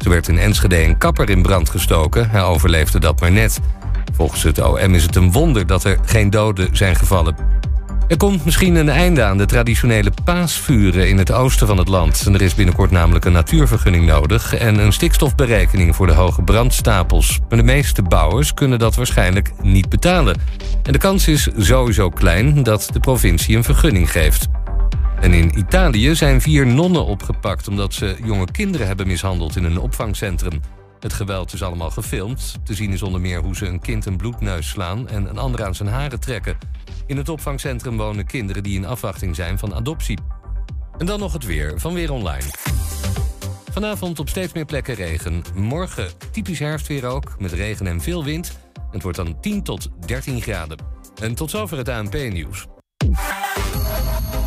Ze werd in Enschede een kapper in brand gestoken. Hij overleefde dat maar net. Volgens het OM is het een wonder dat er geen doden zijn gevallen. Er komt misschien een einde aan de traditionele paasvuren in het oosten van het land. er is binnenkort namelijk een natuurvergunning nodig... en een stikstofberekening voor de hoge brandstapels. Maar de meeste bouwers kunnen dat waarschijnlijk niet betalen. En de kans is sowieso klein dat de provincie een vergunning geeft. En in Italië zijn vier nonnen opgepakt... omdat ze jonge kinderen hebben mishandeld in een opvangcentrum. Het geweld is allemaal gefilmd. Te zien is onder meer hoe ze een kind een bloedneus slaan... en een ander aan zijn haren trekken. In het opvangcentrum wonen kinderen die in afwachting zijn van adoptie. En dan nog het weer van Weer Online. Vanavond op steeds meer plekken regen. Morgen typisch herfstweer ook, met regen en veel wind. Het wordt dan 10 tot 13 graden. En tot zover het ANP-nieuws.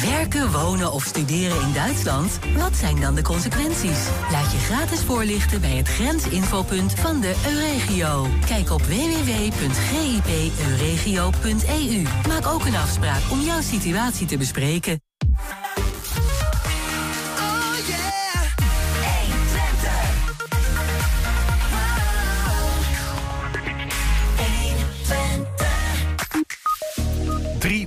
Werken, wonen of studeren in Duitsland? Wat zijn dan de consequenties? Laat je gratis voorlichten bij het grensinfopunt van de Euregio. Kijk op www.gipeuregio.eu. Maak ook een afspraak om jouw situatie te bespreken.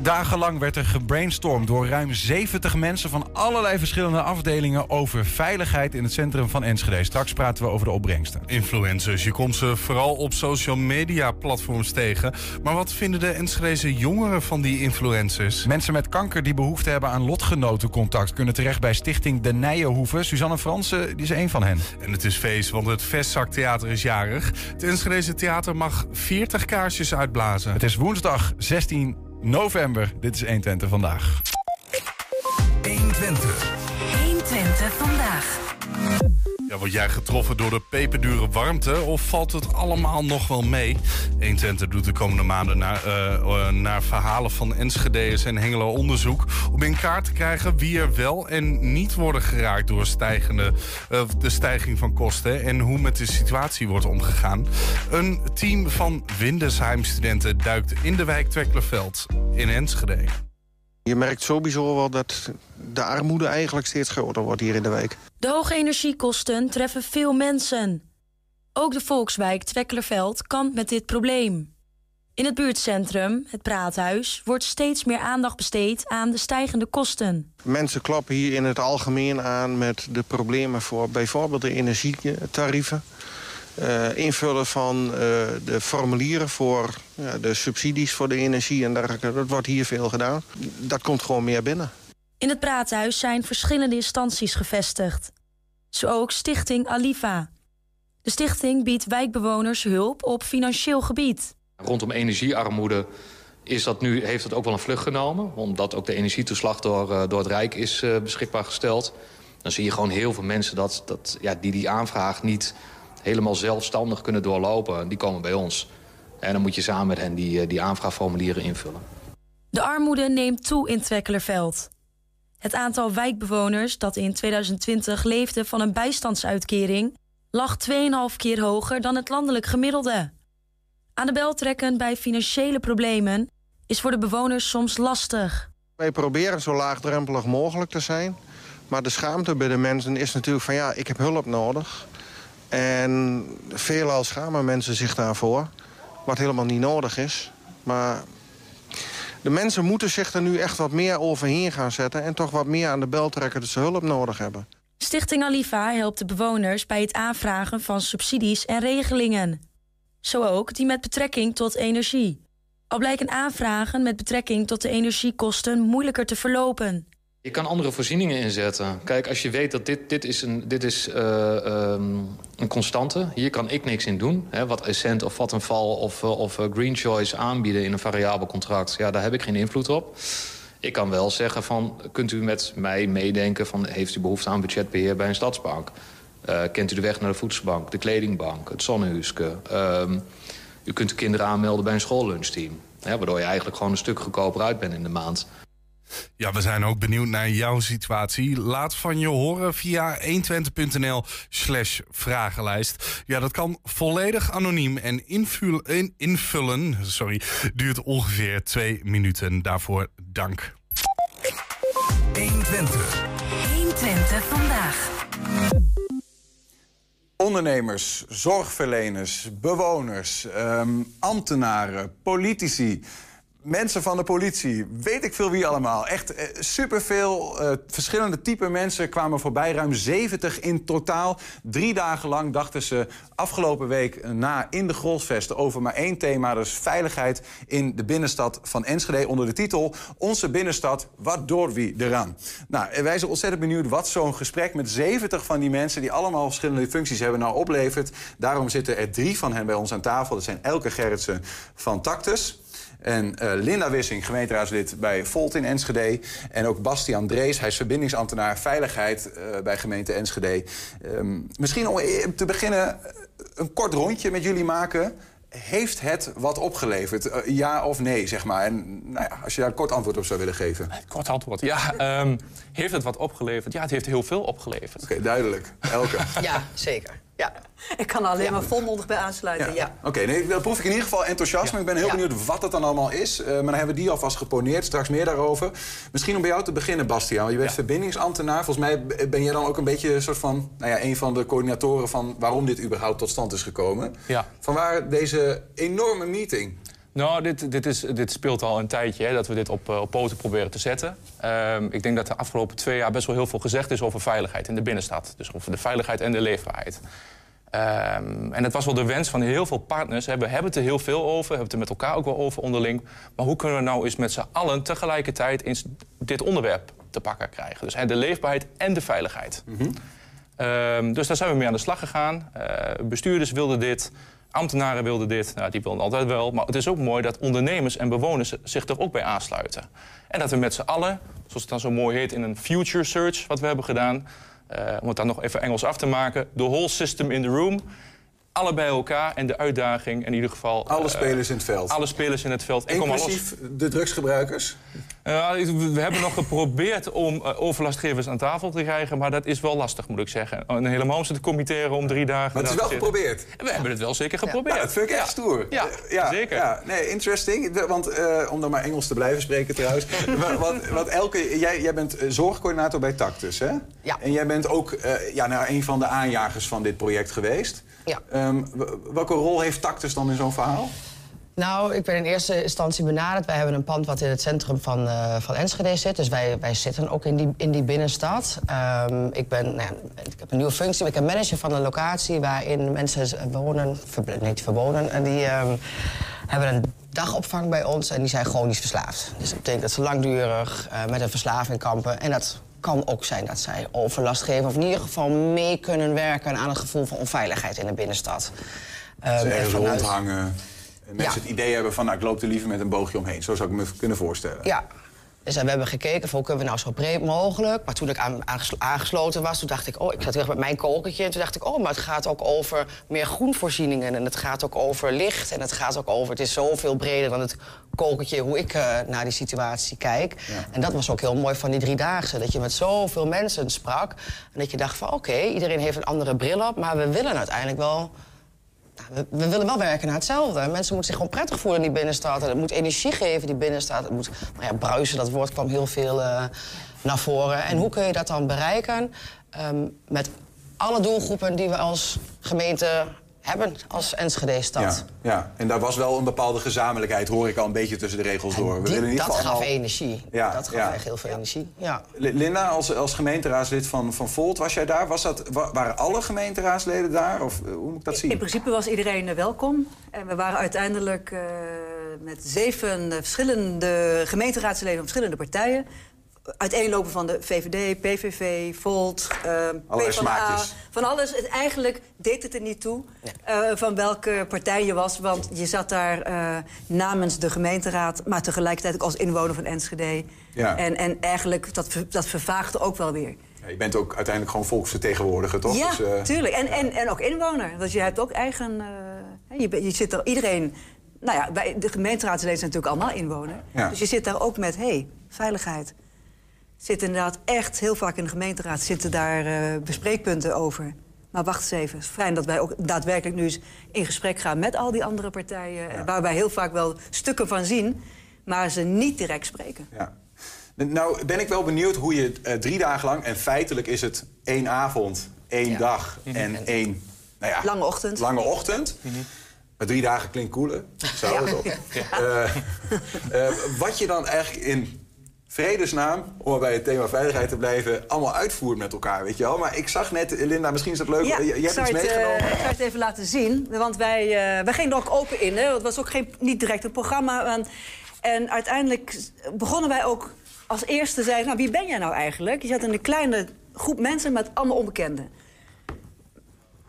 Drie dagen lang werd er gebrainstormd door ruim 70 mensen van allerlei verschillende afdelingen over veiligheid in het centrum van Enschede. Straks praten we over de opbrengsten. Influencers, je komt ze vooral op social media platforms tegen. Maar wat vinden de Enschedeze jongeren van die influencers? Mensen met kanker die behoefte hebben aan lotgenotencontact kunnen terecht bij Stichting De Nijenhoeve. Suzanne Fransen die is een van hen. En het is feest, want het Vestzaktheater is jarig. Het Enschedeze Theater mag 40 kaarsjes uitblazen. Het is woensdag 16 november. Dit is 120 vandaag. 120. 120 vandaag. Word jij getroffen door de peperdure warmte of valt het allemaal nog wel mee? 120 doet de komende maanden naar, uh, naar verhalen van Enschede's en Hengelo onderzoek... om in kaart te krijgen wie er wel en niet worden geraakt door stijgende, uh, de stijging van kosten... en hoe met de situatie wordt omgegaan. Een team van Windesheim-studenten duikt in de wijk Tweklerveld in Enschede. Je merkt sowieso wel dat de armoede eigenlijk steeds groter wordt hier in de wijk. De hoge energiekosten treffen veel mensen. Ook de volkswijk Twekkelerveld kampt met dit probleem. In het buurtcentrum, het Praathuis, wordt steeds meer aandacht besteed aan de stijgende kosten. Mensen klappen hier in het algemeen aan met de problemen voor bijvoorbeeld de energietarieven. Uh, invullen van uh, de formulieren voor uh, de subsidies voor de energie en dergelijke. Dat wordt hier veel gedaan. Dat komt gewoon meer binnen. In het praathuis zijn verschillende instanties gevestigd. Zo ook Stichting Aliva. De stichting biedt wijkbewoners hulp op financieel gebied. Rondom energiearmoede is dat nu, heeft dat ook wel een vlucht genomen. Omdat ook de energietoeslag door, door het Rijk is beschikbaar gesteld. Dan zie je gewoon heel veel mensen dat, dat, ja, die die aanvraag niet helemaal zelfstandig kunnen doorlopen. Die komen bij ons. En dan moet je samen met hen die, die aanvraagformulieren invullen. De armoede neemt toe in Twekkelerveld. Het aantal wijkbewoners dat in 2020 leefde van een bijstandsuitkering lag 2,5 keer hoger dan het landelijk gemiddelde. Aan de bel trekken bij financiële problemen is voor de bewoners soms lastig. Wij proberen zo laagdrempelig mogelijk te zijn. Maar de schaamte bij de mensen is natuurlijk van ja, ik heb hulp nodig. En veelal schamen mensen zich daarvoor. Wat helemaal niet nodig is. Maar de mensen moeten zich er nu echt wat meer overheen gaan zetten... en toch wat meer aan de bel trekken dat ze hulp nodig hebben. Stichting Aliva helpt de bewoners bij het aanvragen van subsidies en regelingen. Zo ook die met betrekking tot energie. Al blijken aanvragen met betrekking tot de energiekosten moeilijker te verlopen. Je kan andere voorzieningen inzetten. Kijk, als je weet dat dit, dit is, een, dit is uh, um, een constante... hier kan ik niks in doen. Hè, wat Essent of Vattenfall of, uh, of uh, Green Choice aanbieden... in een variabel contract, ja, daar heb ik geen invloed op. Ik kan wel zeggen van, kunt u met mij meedenken... van heeft u behoefte aan budgetbeheer bij een stadspark? Uh, kent u de weg naar de voedselbank, de kledingbank, het zonnehuske. Uh, u kunt de kinderen aanmelden bij een schoollunchteam. Hè, waardoor je eigenlijk gewoon een stuk goedkoper uit bent in de maand. Ja, we zijn ook benieuwd naar jouw situatie. Laat van je horen via 120.nl slash vragenlijst. Ja, dat kan volledig anoniem en invullen, invullen sorry, duurt ongeveer twee minuten. Daarvoor dank. 120. 120 vandaag. Ondernemers, zorgverleners, bewoners, um, ambtenaren, politici mensen van de politie, weet ik veel wie allemaal. Echt eh, superveel uh, verschillende type mensen kwamen voorbij. Ruim 70 in totaal. Drie dagen lang dachten ze afgelopen week na in de Grolsvesten over maar één thema. Dus veiligheid in de binnenstad van Enschede. Onder de titel Onze binnenstad, wat door wie eraan. Nou, wij zijn ontzettend benieuwd wat zo'n gesprek met 70 van die mensen... die allemaal verschillende functies hebben, nou oplevert. Daarom zitten er drie van hen bij ons aan tafel. Dat zijn Elke Gerritsen van Tactus... En uh, Linda Wissing, gemeenteraadslid bij Volt in Enschede. En ook Bastiaan Drees, hij is verbindingsambtenaar veiligheid uh, bij gemeente Enschede. Um, misschien om te beginnen een kort rondje met jullie maken. Heeft het wat opgeleverd? Uh, ja of nee, zeg maar. En nou ja, als je daar een kort antwoord op zou willen geven. Kort antwoord, ja. Um, heeft het wat opgeleverd? Ja, het heeft heel veel opgeleverd. Oké, okay, duidelijk. Elke. ja, zeker. Ja, ik kan er alleen ja. maar volmondig bij aansluiten. Ja. Oké, okay, nee, dan proef ik in ieder geval enthousiasme. Ik ben heel benieuwd wat het dan allemaal is. Uh, maar dan hebben we die alvast geponeerd. Straks meer daarover. Misschien om bij jou te beginnen, Bastiaan. Je bent verbindingsambtenaar. Volgens mij ben jij dan ook een beetje een soort van... Nou ja, een van de coördinatoren van waarom dit überhaupt tot stand is gekomen. Ja. Vanwaar deze enorme meeting? Nou, dit, dit, is, dit speelt al een tijdje, hè, dat we dit op, op poten proberen te zetten. Um, ik denk dat de afgelopen twee jaar best wel heel veel gezegd is over veiligheid in de binnenstad. Dus over de veiligheid en de leefbaarheid. Um, en dat was wel de wens van heel veel partners. We hebben het er heel veel over, hebben het er met elkaar ook wel over onderling. Maar hoe kunnen we nou eens met z'n allen tegelijkertijd eens dit onderwerp te pakken krijgen? Dus hè, de leefbaarheid en de veiligheid. Mm -hmm. um, dus daar zijn we mee aan de slag gegaan. Uh, bestuurders wilden dit, ambtenaren wilden dit. Nou, die wilden altijd wel. Maar het is ook mooi dat ondernemers en bewoners zich er ook bij aansluiten. En dat we met z'n allen, zoals het dan zo mooi heet in een future search wat we hebben gedaan... Uh, om het dan nog even Engels af te maken. The whole system in the room. Alle bij elkaar en de uitdaging in ieder geval... Alle uh, spelers in het veld. Alle spelers in het veld. Inclusief de drugsgebruikers? Uh, we hebben nog geprobeerd om uh, overlastgevers aan tafel te krijgen... maar dat is wel lastig, moet ik zeggen. Een helemaal om ze te committeren om drie dagen... Maar het is wel geprobeerd? We hebben het wel zeker geprobeerd. Ja, dat vind ik echt stoer. Ja, ja zeker. Ja, nee, interesting. Want, om dan maar Engels te blijven spreken trouwens... want, want Elke, jij, jij bent zorgcoördinator bij Tactus, hè? Ja. En jij bent ook ja, nou, een van de aanjagers van dit project geweest. Ja. Um, welke rol heeft Tactus dan in zo'n verhaal? Nou, ik ben in eerste instantie benaderd. Wij hebben een pand wat in het centrum van, uh, van Enschede zit. Dus wij, wij zitten ook in die, in die binnenstad. Um, ik, ben, nou ja, ik heb een nieuwe functie. Ik ben manager van een locatie waarin mensen wonen, ver, niet verwonen. En die um, hebben een dagopvang bij ons en die zijn chronisch verslaafd. Dus dat betekent dat ze langdurig uh, met een verslaving kampen. En dat kan ook zijn dat zij overlast geven... of in ieder geval mee kunnen werken aan het gevoel van onveiligheid in de binnenstad. Um, ze ergens vanuit... rondhangen en mensen ja. het idee hebben van... Nou, ik loop er liever met een boogje omheen. Zo zou ik me kunnen voorstellen. Ja, dus we hebben gekeken van hoe kunnen we nou zo breed mogelijk. Maar toen ik aan, aangesloten was, toen dacht ik... oh, ik zat weer met mijn kokertje. En toen dacht ik, oh, maar het gaat ook over meer groenvoorzieningen. En het gaat ook over licht. En het gaat ook over... het is zoveel breder dan het kokertje... hoe ik uh, naar die situatie kijk. Ja. En dat was ook heel mooi van die driedaagse. Dat je met zoveel mensen sprak. En dat je dacht van, oké, okay, iedereen heeft een andere bril op... maar we willen uiteindelijk wel... We, willen wel werken naar hetzelfde. Mensen moeten zich gewoon prettig voelen in die binnenstad. Het moet energie geven, die binnenstad. Het moet, nou ja, bruisen, dat woord kwam heel veel uh, naar voren. En hoe kun je dat dan bereiken? Um, met alle doelgroepen die we als gemeente hebben als Enschede-stad. Ja, ja, en daar was wel een bepaalde gezamenlijkheid, hoor ik al een beetje tussen de regels door. We die, in dat gaf energie. Ja, dat gaf ja. echt heel veel energie. Ja. Linda, als, als gemeenteraadslid van, van Volt, was jij daar? Was dat, waren alle gemeenteraadsleden daar? Of hoe moet ik dat zien? In principe was iedereen welkom. En we waren uiteindelijk uh, met zeven verschillende gemeenteraadsleden van verschillende partijen uiteenlopen van de VVD, PVV, Volt, uh, PvdA. Van alles. Het, eigenlijk deed het er niet toe uh, van welke partij je was. Want je zat daar uh, namens de gemeenteraad... maar tegelijkertijd ook als inwoner van Enschede. Ja. En, en eigenlijk, dat, dat vervaagde ook wel weer. Ja, je bent ook uiteindelijk gewoon volksvertegenwoordiger, toch? Ja, Dus, eh, tuurlijk. En, en, en ook inwoner. Want je hebt ook eigen... eh, je, je zit er iedereen... Nou ja, wij, de gemeenteraadsleden zijn natuurlijk allemaal inwoner. Dus je zit daar ook met, hé, hey, veiligheid. Zit inderdaad echt heel vaak in de gemeenteraad... zitten daar eh, bespreekpunten over. Maar wacht eens even. Het is fijn dat wij ook daadwerkelijk nu eens in gesprek gaan... met al die andere partijen. Waar wij heel vaak wel stukken van zien... maar ze niet direct spreken. Ja. Nou ben ik wel benieuwd hoe je eh, drie dagen lang... en feitelijk is het één avond, één Ja. dag en één... Nou ja, Lange ochtend. Lange ochtend. Maar drie dagen klinkt cooler. Zou het op. Eh, eh, wat je dan eigenlijk in vredesnaam, om maar bij het thema veiligheid te blijven... allemaal uitvoert met elkaar, weet je wel. Maar ik zag net, Linda, misschien is dat leuk... Ja, je, hebt iets het, eh, meegenomen. ik zou het even laten zien. Want wij, eh, wij gingen er ook open in. Hè. Het was ook geen, niet direct een programma. En, en uiteindelijk begonnen wij ook als eerste zeiden... nou, wie ben jij nou eigenlijk? Je zat in een kleine groep mensen met allemaal onbekenden.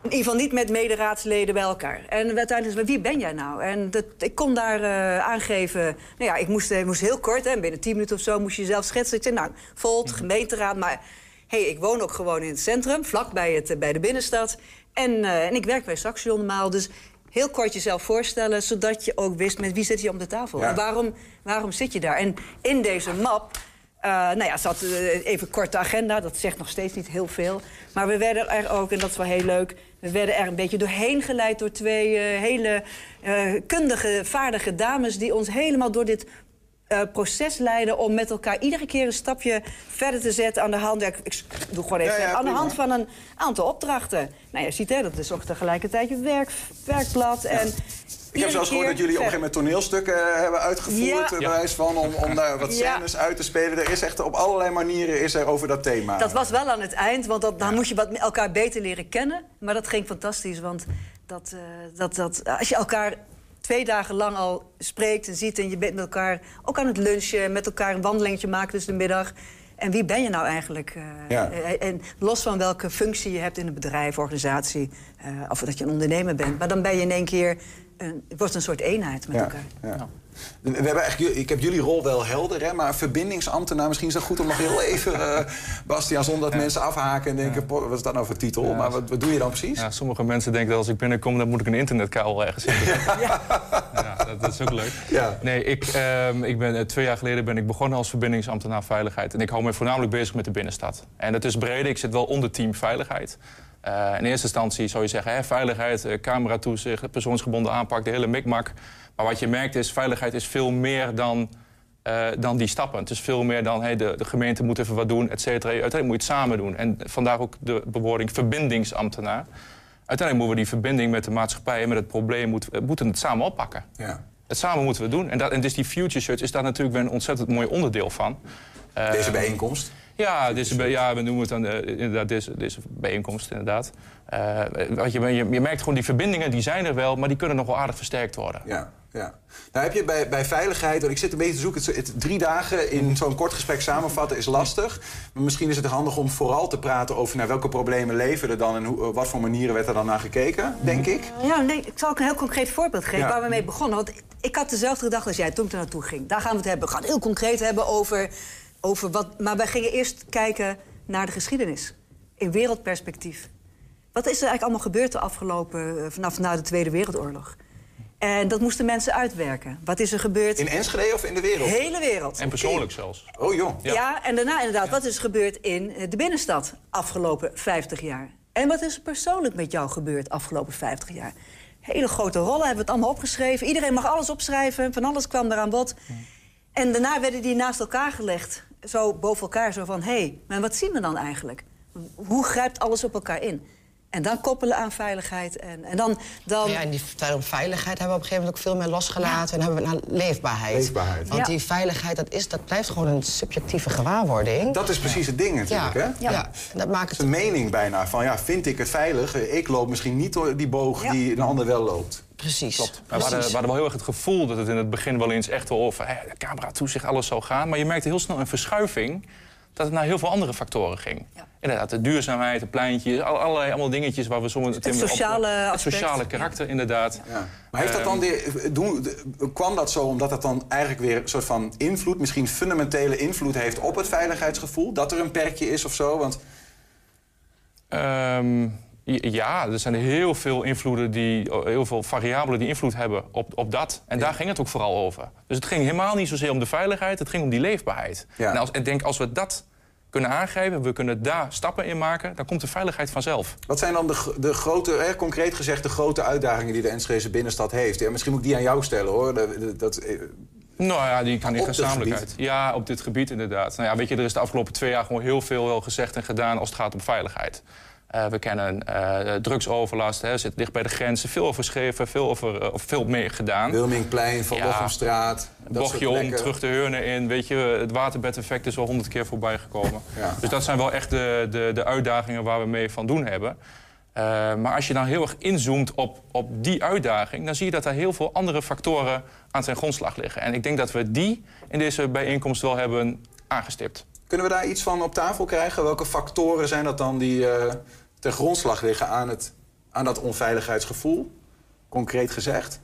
In ieder geval niet met mederaadsleden bij elkaar. En uiteindelijk zei wie ben jij nou? En dat, ik kon daar eh, aangeven... Nou ja, ik moest, eh, moest heel kort, hè, binnen 10 minuten of zo... moest je jezelf schetsen. Ik zei, nou, Volt, gemeenteraad, maar... hey, ik woon ook gewoon in het centrum, vlak bij, het, eh, bij de binnenstad. En, en ik werk bij Saxion normaal, dus... Heel kort jezelf voorstellen, zodat je ook wist met wie zit je om de tafel. Ja. En waarom, waarom zit je daar? En in deze map eh, nou ja, zat eh, even kort de agenda. Dat zegt nog steeds niet heel veel. Maar we werden er ook, en dat is wel heel leuk... we werden er een beetje doorheen geleid door twee eh, hele kundige, vaardige dames... die ons helemaal door dit proces leiden... om met elkaar iedere keer een stapje verder te zetten aan de hand... Ik, ik doe gewoon even Ja, ja, aan de hand van een aantal opdrachten. Nou, je ziet hè, dat is ook tegelijkertijd je werk, werkblad. En Ik heb zelfs gehoord dat jullie op een gegeven moment toneelstukken eh, hebben uitgevoerd. Ja. eh, bewijs van, om, om daar wat Ja. scènes uit te spelen. Er is echt op allerlei manieren is er over dat thema. Dat was wel aan het eind, want dat, dan moest je wat elkaar beter leren kennen. Maar dat ging fantastisch, want dat, eh, dat, dat, als je elkaar twee dagen lang al spreekt en ziet... en je bent met elkaar ook aan het lunchen, met elkaar een wandelingetje maken tussen de middag... En wie ben je nou eigenlijk? Ja. En los van welke functie je hebt in een bedrijf, organisatie... of dat je een ondernemer bent. Maar dan ben je in één keer... Een, het wordt een soort eenheid met Ja, elkaar. ja. We hebben eigenlijk, ik heb jullie rol wel helder, hè, maar verbindingsambtenaar... misschien is het goed om nog heel even, eh Bastiaan... zonder dat mensen afhaken en denken... "Poh, wat is dat nou voor titel? Maar wat, wat doe je dan precies? Ja, sommige mensen denken dat als ik binnenkom, dan moet ik een internetkabel ergens zitten. ja. dat, dat is ook leuk. Ja. Nee, ik, ehm, ik ben, eh, twee jaar geleden ben ik begonnen als verbindingsambtenaar veiligheid. En ik hou me voornamelijk bezig met de binnenstad. En dat is breder, ik zit wel onder team veiligheid. Eh, in eerste instantie zou je zeggen, hè, veiligheid, eh, cameratoezicht, persoonsgebonden aanpak, de hele mikmak. Maar wat je merkt is, veiligheid is veel meer dan, eh, dan die stappen. Het is veel meer dan, hey, de, de gemeente moet even wat doen, et cetera. Uiteindelijk moet je het samen doen. En vandaar ook de bewoording verbindingsambtenaar. Uiteindelijk moeten we die verbinding met de maatschappij en met het probleem moeten, moeten het samen oppakken. Ja. Het samen moeten we doen. En, dat, en dus die Future Search is daar natuurlijk weer een ontzettend mooi onderdeel van. Deze bijeenkomst. Ja, deze, ja, we noemen het dan eh, inderdaad deze, deze bijeenkomst. Inderdaad. Eh, wat je, je, je merkt gewoon die verbindingen, die zijn er wel, maar die kunnen nog wel aardig versterkt worden. Ja, ja. Nou heb je bij, bij veiligheid, want ik zit een beetje te zoeken... Het, het drie dagen in zo'n kort gesprek samenvatten is lastig. Maar misschien is het handig om vooral te praten over... naar welke problemen leven er dan en hoe, wat voor manieren werd er dan naar gekeken, denk ik. Ja, nee, ik zal ook een heel concreet voorbeeld geven Ja. waar we mee begonnen. Want ik- ik had dezelfde gedachte als jij toen ik er naartoe ging. Daar gaan we het hebben. We gaan het heel concreet hebben over, over wat... Maar wij gingen eerst kijken naar de geschiedenis. In wereldperspectief. Wat is er eigenlijk allemaal gebeurd de afgelopen... eh, vanaf na de Tweede Wereldoorlog? En dat moesten mensen uitwerken. Wat is er gebeurd? In Enschede of in de wereld? hele wereld. En persoonlijk zelfs. Oh joh. Ja. en daarna inderdaad, wat is er gebeurd in eh, de binnenstad afgelopen 50 jaar? En wat is er persoonlijk met jou gebeurd afgelopen 50 jaar? Hele grote rollen, hebben we het allemaal opgeschreven. Iedereen mag alles opschrijven, van alles kwam er aan bod. En daarna werden die naast elkaar gelegd, zo boven elkaar, zo van... hé, hey, maar wat zien we dan eigenlijk? Hoe grijpt alles op elkaar in? En dan koppelen aan veiligheid. En, en dan, dan... Ja, en die term veiligheid hebben we op een gegeven moment ook veel meer losgelaten. En hebben we naar leefbaarheid. Leefbaarheid. Want Ja. die veiligheid, dat, is, dat blijft gewoon een subjectieve gewaarwording. Dat is precies het ding natuurlijk, ja, hè? ja. Dat maakt Het het is een mening bijna van, ja, vind ik het veilig? Ik loop misschien niet door die boog Ja. die een ander wel loopt. precies. Maar we hadden, we hadden wel heel erg het gevoel dat het in het begin wel eens echt wel over hè, de camera toezicht, alles zou gaan. Maar je merkte heel snel een verschuiving dat het naar heel veel andere factoren ging. Ja. Inderdaad, de duurzaamheid, de pleintjes, al- allerlei allemaal dingetjes waar we soms... Het sociale Het aspect. sociale karakter, inderdaad. Ja. Maar heeft dat Ehm, dan de, doen, de- kwam dat zo omdat dat dan eigenlijk weer een soort van invloed, misschien fundamentele invloed heeft op het veiligheidsgevoel? Dat er een perkje is of zo? Want Ehm, ja, er zijn heel veel invloeden, die, heel veel variabelen die invloed hebben op, op dat. En daar ging het ook vooral over. Dus het ging helemaal niet zozeer om de veiligheid, het ging om die leefbaarheid. Ja. En als, ik denk, als we dat kunnen aangrijpen, we kunnen daar stappen in maken, dan komt de veiligheid vanzelf. Wat zijn dan de, de grote, hè, concreet gezegd, de grote uitdagingen die de Enschede binnenstad heeft? Ja, misschien moet ik die aan jou stellen hoor. Dat, eh, Nou ja, die, die op dit gezamenlijkheid. Ja, op dit gebied inderdaad. Nou ja, weet je, er is de afgelopen twee jaar gewoon heel veel wel gezegd en gedaan als het gaat om veiligheid. Eh, we kennen eh, drugsoverlast, hè, zit dicht bij de grenzen. Veel over geschreven, veel, over, eh, of veel mee gedaan. Wilmingplein, Van Ja. Lochemstraat. dat bochtje om, terug de Heurne in. Weet je, het waterbedeffect is al honderd keer voorbij gekomen. Ja. Dus dat zijn wel echt de, de, de uitdagingen waar we mee van doen hebben. Maar als je dan heel erg inzoomt op, op die uitdaging... dan zie je dat er heel veel andere factoren aan zijn grondslag liggen. En ik denk dat we die in deze bijeenkomst wel hebben aangestipt. Kunnen we daar iets van op tafel krijgen? Welke factoren zijn dat dan die ten grondslag liggen aan, het, aan dat onveiligheidsgevoel? Concreet gezegd.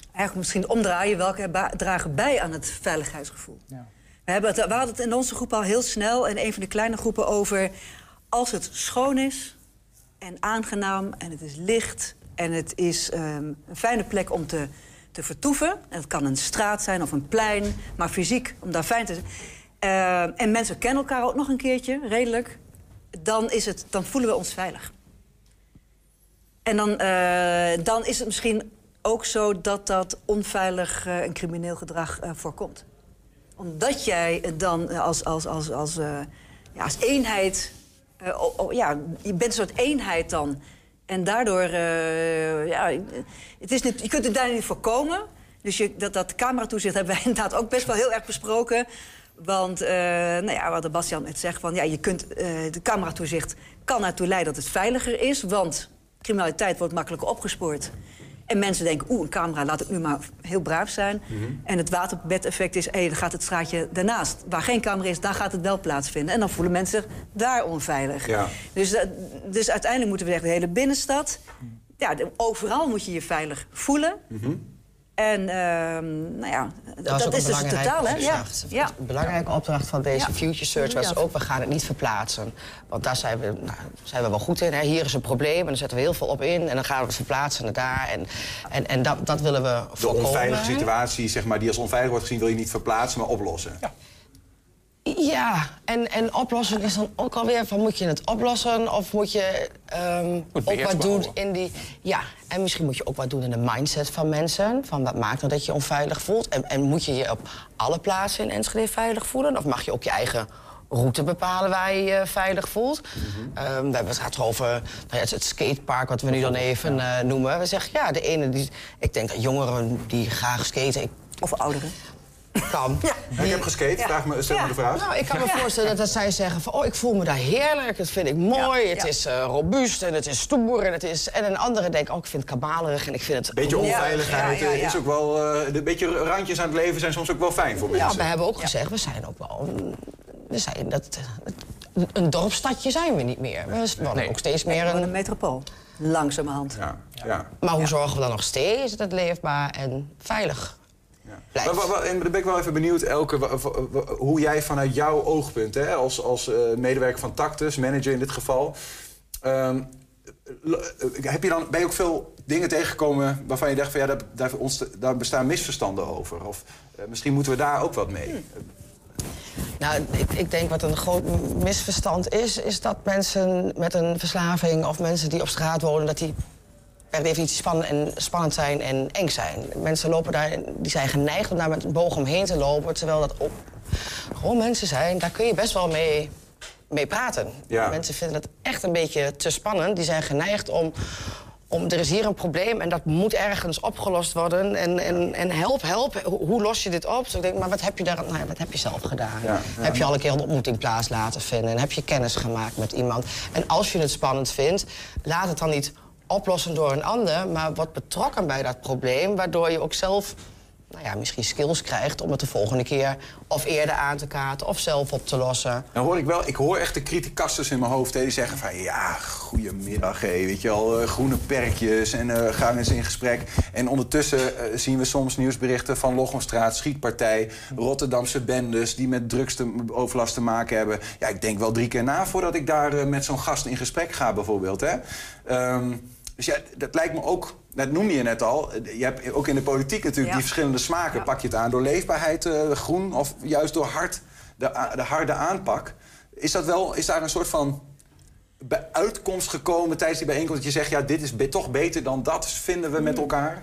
Eigenlijk misschien omdraaien welke dragen bij aan het veiligheidsgevoel. We, hebben het, we hadden het in onze groep al heel snel en een van de kleine groepen over als het schoon is en aangenaam en het is licht en het is ehm, een fijne plek om te, te vertoeven. En het kan een straat zijn of een plein, maar fysiek om daar fijn te zijn. Ehm, en mensen kennen elkaar ook nog een keertje, redelijk. Dan, is het, dan voelen we ons veilig. En dan, eh, dan is het misschien ook zo dat dat onveilig eh, en crimineel gedrag eh, voorkomt. Omdat jij dan als, als, als, als, ja, als eenheid... ja, je bent een soort eenheid dan. En daardoor... ja, het is niet, je kunt het daar niet voorkomen. Dus je, dat, dat cameratoezicht hebben wij inderdaad ook best wel heel erg besproken. Want, eh, nou ja, wat de Bastian net zegt, van, ja, je kunt, eh, de cameratoezicht kan ertoe leiden dat het veiliger is. Want criminaliteit wordt makkelijker opgespoord. En mensen denken, oeh, een camera, laat het nu maar heel braaf zijn. En het waterbedeffect is, hé, dan gaat het straatje daarnaast. Waar geen camera is, daar gaat het wel plaatsvinden. En dan voelen mensen zich daar onveilig. Ja. Dus, eh, dus uiteindelijk moeten we zeggen, de hele binnenstad... Ja, overal moet je je veilig voelen. En ehm, nou ja, dat, is dus het totaal, hè? Ja. Een belangrijke opdracht van deze Ja. Future Search was Ja. ook... we gaan het niet verplaatsen. Want daar zijn we, nou, zijn we wel goed in. Hè. Hier is een probleem en dan zetten we heel veel op in... en dan gaan we het verplaatsen naar daar. En, en, en dat, dat willen we De voorkomen. onveilige situatie, zeg maar, die als onveilig wordt gezien... wil je niet verplaatsen, maar oplossen. Ja, en, en oplossen is dan ook alweer van moet je het oplossen of moet je ehm, ook wat doen in die. Ja, en misschien moet je ook wat doen in de mindset van mensen. Van wat maakt nou dat je onveilig voelt? En, en moet je je op alle plaatsen in Enschede veilig voelen? Of mag je ook je eigen route bepalen waar je je veilig voelt? Ehm, we hebben het gehad over nou ja, het, het skatepark, wat we nu dan even eh, noemen. We zeggen ja, de ene die. Ik denk dat jongeren die graag skaten. Ik, Of ouderen. Kan. Ik heb geskate, vraag me, stel me de vraag. Nou, ik kan me voorstellen dat zij zeggen van... oh, ik voel me daar heerlijk, dat vind ik mooi, Ja, het ja. is eh, robuust en het is stoer en het is... En een andere denkt, oh, ik vind het kabalerig en ik vind het... Beetje onveiligheid Ja, ja, ja. is ook wel... eh, de beetje randjes aan het leven zijn soms ook wel fijn voor Ja, mensen. we hebben ook gezegd, we zijn ook wel... We zijn dat, een dorpsstadje zijn we niet meer. We worden ook steeds meer een een... metropool. Langzamerhand. Ja, ja. Maar hoe zorgen we dan nog steeds dat het leefbaar en veilig Maar, en dan ben ik wel even benieuwd, Elke, hoe jij vanuit jouw oogpunt, hè, als, als eh, medewerker van Tactus, manager in dit geval, ehm, eh, heb je dan, ben je ook veel dingen tegengekomen waarvan je dacht van ja, daar, daar, bestaan misverstanden over? Of eh, misschien moeten we daar ook wat mee? Nou, ik, ik denk wat een groot misverstand is... is dat mensen met een verslaving of mensen die op straat wonen... dat die per definitie spannend, en, spannend zijn en eng zijn. Mensen lopen daar, die zijn geneigd om daar met een boog omheen te lopen... terwijl dat gewoon mensen zijn, daar kun je best wel mee, mee praten. Ja. Mensen vinden het echt een beetje te spannend. Die zijn geneigd om... Om, er is hier een probleem en dat moet ergens opgelost worden. En, en, en help, help, hoe, hoe los je dit op? Dus ik denk, maar wat heb je, daar, nou, ja, wat heb je zelf gedaan? Ja, ja. Heb je al een keer een ontmoeting plaats laten vinden? En heb je kennis gemaakt met iemand? En als je het spannend vindt, laat het dan niet oplossen door een ander... maar word betrokken bij dat probleem, waardoor je ook zelf nou ja, misschien skills krijgt om het de volgende keer of eerder aan te kaarten of zelf op te lossen. Dan hoor ik wel, ik hoor echt de criticasters in mijn hoofd die zeggen van ja, goedemiddag, hé, weet je al, eh, groene perkjes en eh gaan eens in gesprek. En ondertussen eh, zien we soms nieuwsberichten van Lochenstraat, schietpartij, Rotterdamse bendes die met drugsoverlast te maken hebben. Ja, ik denk wel drie keer na voordat ik daar met zo'n gast in gesprek ga, bijvoorbeeld. Hè. Ehm, dus ja, dat lijkt me ook, dat noemde je net al. Je hebt ook in de politiek natuurlijk Ja. die verschillende smaken. Pak je het aan door leefbaarheid, eh, groen, of juist door hard, de, de harde aanpak. Is, dat wel, is daar een soort van bij- uitkomst gekomen tijdens die bijeenkomst... dat je zegt, ja, dit is be- toch beter dan dat, vinden we met elkaar?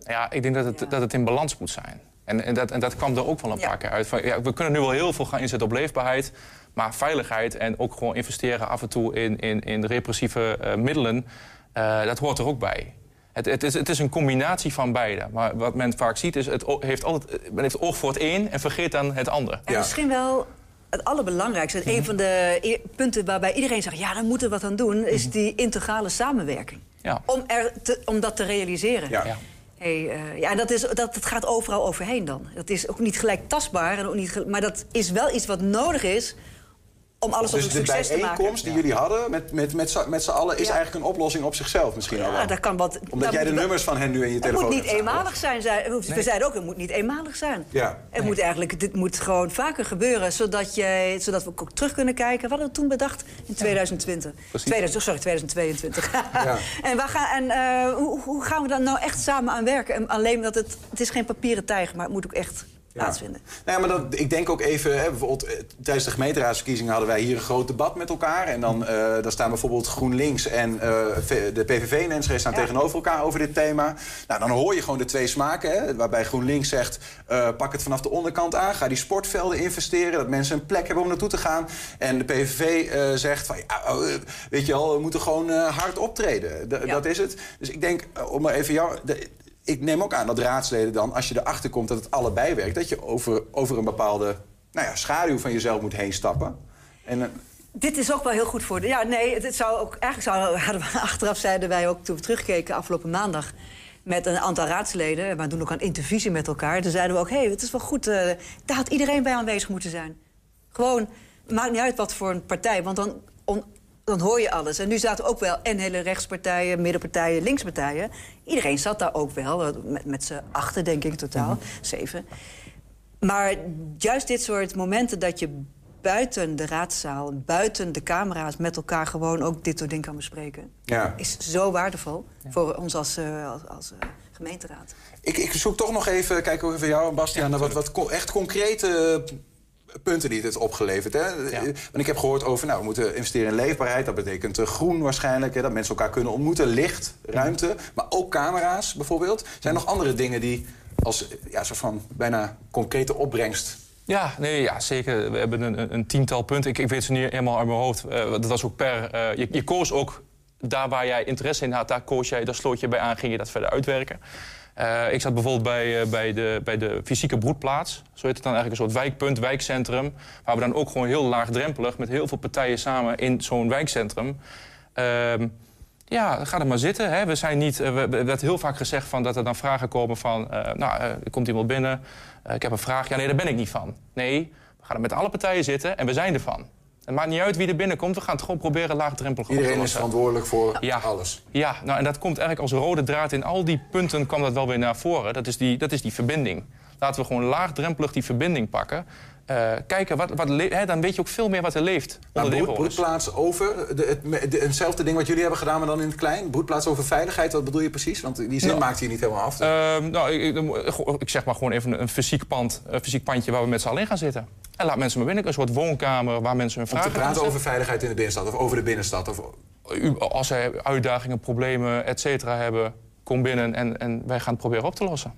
Ja, ik denk dat het, dat het in balans moet zijn. En, en, dat, en dat kwam er ook wel een paar keer uit. Van, ja, we kunnen nu wel heel veel gaan inzetten op leefbaarheid. Maar veiligheid en ook gewoon investeren af en toe in, in, in repressieve eh, middelen... eh, dat hoort er ook bij. Het, het, is, het is een combinatie van beide. Maar wat men vaak ziet is, het heeft altijd, men heeft oog voor het een en vergeet dan het ander. En misschien wel het allerbelangrijkste. Mhm. Een van de e- punten waarbij iedereen zegt... ja, daar moeten we wat aan doen... Mhm. is die integrale samenwerking. Ja. Om, er te- om dat te realiseren. Ja. Ja. Hey, eh, ja, dat, is, dat, dat gaat overal overheen dan. Dat is ook niet gelijk tastbaar, en ook niet, gel- maar dat is wel iets wat nodig is... om alles dus de een succes te maken. bijeenkomst die jullie hadden met, met, met, z'n- met z'n allen... is Ja. eigenlijk een oplossing op zichzelf misschien al Ja, wel. daar kan wat, Omdat jij de moet- nummers van hen nu in je Het telefoon moet niet hebt staan, eenmalig zijn. We Nee. zeiden ook, het moet niet eenmalig zijn. Ja. Het moet eigenlijk, dit moet gewoon vaker gebeuren, zodat, jij, zodat we ook terug kunnen kijken. Wat hadden we toen bedacht in 2020? Precies. 2000, sorry, 2022. Ja. en waar gaan, en eh, hoe, hoe gaan we dan nou echt samen aan werken? En alleen dat het, het is geen papieren tijger, maar het moet ook echt plaatsvinden. Nou ja, maar dat, ik denk ook even, hè, bijvoorbeeld eh, tijdens de gemeenteraadsverkiezingen hadden wij hier een groot debat met elkaar. En dan eh, daar staan bijvoorbeeld GroenLinks en eh, de PVV en Enschede staan Ja. tegenover elkaar over dit thema. Nou, dan hoor je gewoon de twee smaken. Hè, waarbij GroenLinks zegt, pak het vanaf de onderkant aan. Ga die sportvelden investeren, dat mensen een plek hebben om naartoe te gaan. En de PVV zegt van, ja, oh, weet je wel, we moeten gewoon hard optreden. D- Ja. Dat is het. Dus ik denk, om maar even jou... de- ik neem ook aan dat raadsleden dan, als je erachter komt dat het allebei werkt... dat je over, over een bepaalde nou ja, schaduw van jezelf moet heen stappen. En, eh, Dit is ook wel heel goed voor de. Ja, nee, het, zou ook. Eigenlijk zou, hadden we, achteraf zeiden wij ook toen we terugkeken afgelopen maandag. Met een aantal raadsleden. We doen ook een intervisie met elkaar. Toen zeiden we ook: hé, hey, het is wel goed. eh, daar had iedereen bij aanwezig moeten zijn. Gewoon, maakt niet uit wat voor een partij. Want dan, dan hoor je alles. En nu zaten ook wel en hele rechtspartijen, middenpartijen, linkspartijen. Iedereen zat daar ook wel. eh, Met, met z'n achten, denk ik, totaal. Zeven. Maar juist dit soort momenten dat je buiten de raadzaal, buiten de camera's met elkaar gewoon ook dit soort dingen kan bespreken, ja. is zo waardevol voor ons als, eh, als, als eh, gemeenteraad. ik, ik zoek toch nog even, kijk ook even jou en Bastiaan... naar wat, wat echt concrete punten die het heeft opgeleverd. Hè? Ja. Want ik heb gehoord over, nou, we moeten investeren in leefbaarheid. Dat betekent eh, groen waarschijnlijk, hè, dat mensen elkaar kunnen ontmoeten. Licht, ruimte, maar ook camera's bijvoorbeeld. Zijn er nog andere dingen die als ja, soort van bijna concrete opbrengst... Ja, nee, ja, zeker. We hebben een, een- een tiental punten. Ik, ik weet ze niet helemaal uit mijn hoofd. Eh, dat was ook per... eh, je, je koos ook daar waar jij interesse in had, daar koos jij, daar sloot je bij aan, ging je dat verder uitwerken. Eh, ik zat bijvoorbeeld bij, eh, bij, de, bij de fysieke broedplaats. Zo heet het dan eigenlijk een soort wijkpunt, wijkcentrum. Waar we dan ook gewoon heel laagdrempelig met heel veel partijen samen in zo'n wijkcentrum. Ehm, ja, ga er maar zitten. Hè. We zijn niet, eh, we, we- er werd heel vaak gezegd van dat er dan vragen komen van... nou, er komt iemand binnen, ik heb een vraag. Ja, nee, daar ben ik niet van. Nee, we gaan er met alle partijen zitten en we zijn ervan. Het maakt niet uit wie er binnenkomt, we gaan het gewoon proberen laagdrempelig op te Iedereen is verantwoordelijk voor Ja. alles. Ja, nou, en dat komt eigenlijk als rode draad in al die punten kwam dat wel weer naar voren. Dat is die, dat is die verbinding. Laten we gewoon laagdrempelig die verbinding pakken. Eh, kijken, wat, wat dan weet je ook veel meer wat er leeft Maar onder broed, broedplaats over, de, het, me- de- hetzelfde ding wat jullie hebben gedaan, maar dan in het klein. Broedplaats over veiligheid, wat bedoel je precies? Want die zin Nou, maakt hier niet helemaal af. Ehm, nou, ik, ik, zeg maar gewoon even een, fysiek pand, een fysiek pandje waar we met z'n allen in gaan zitten. En laat mensen maar binnen, een soort woonkamer waar mensen hun Om te vragen praten over veiligheid in de binnenstad of over de binnenstad. Of, Als zij uitdagingen, problemen, et cetera hebben, kom binnen en, en wij gaan het proberen op te lossen.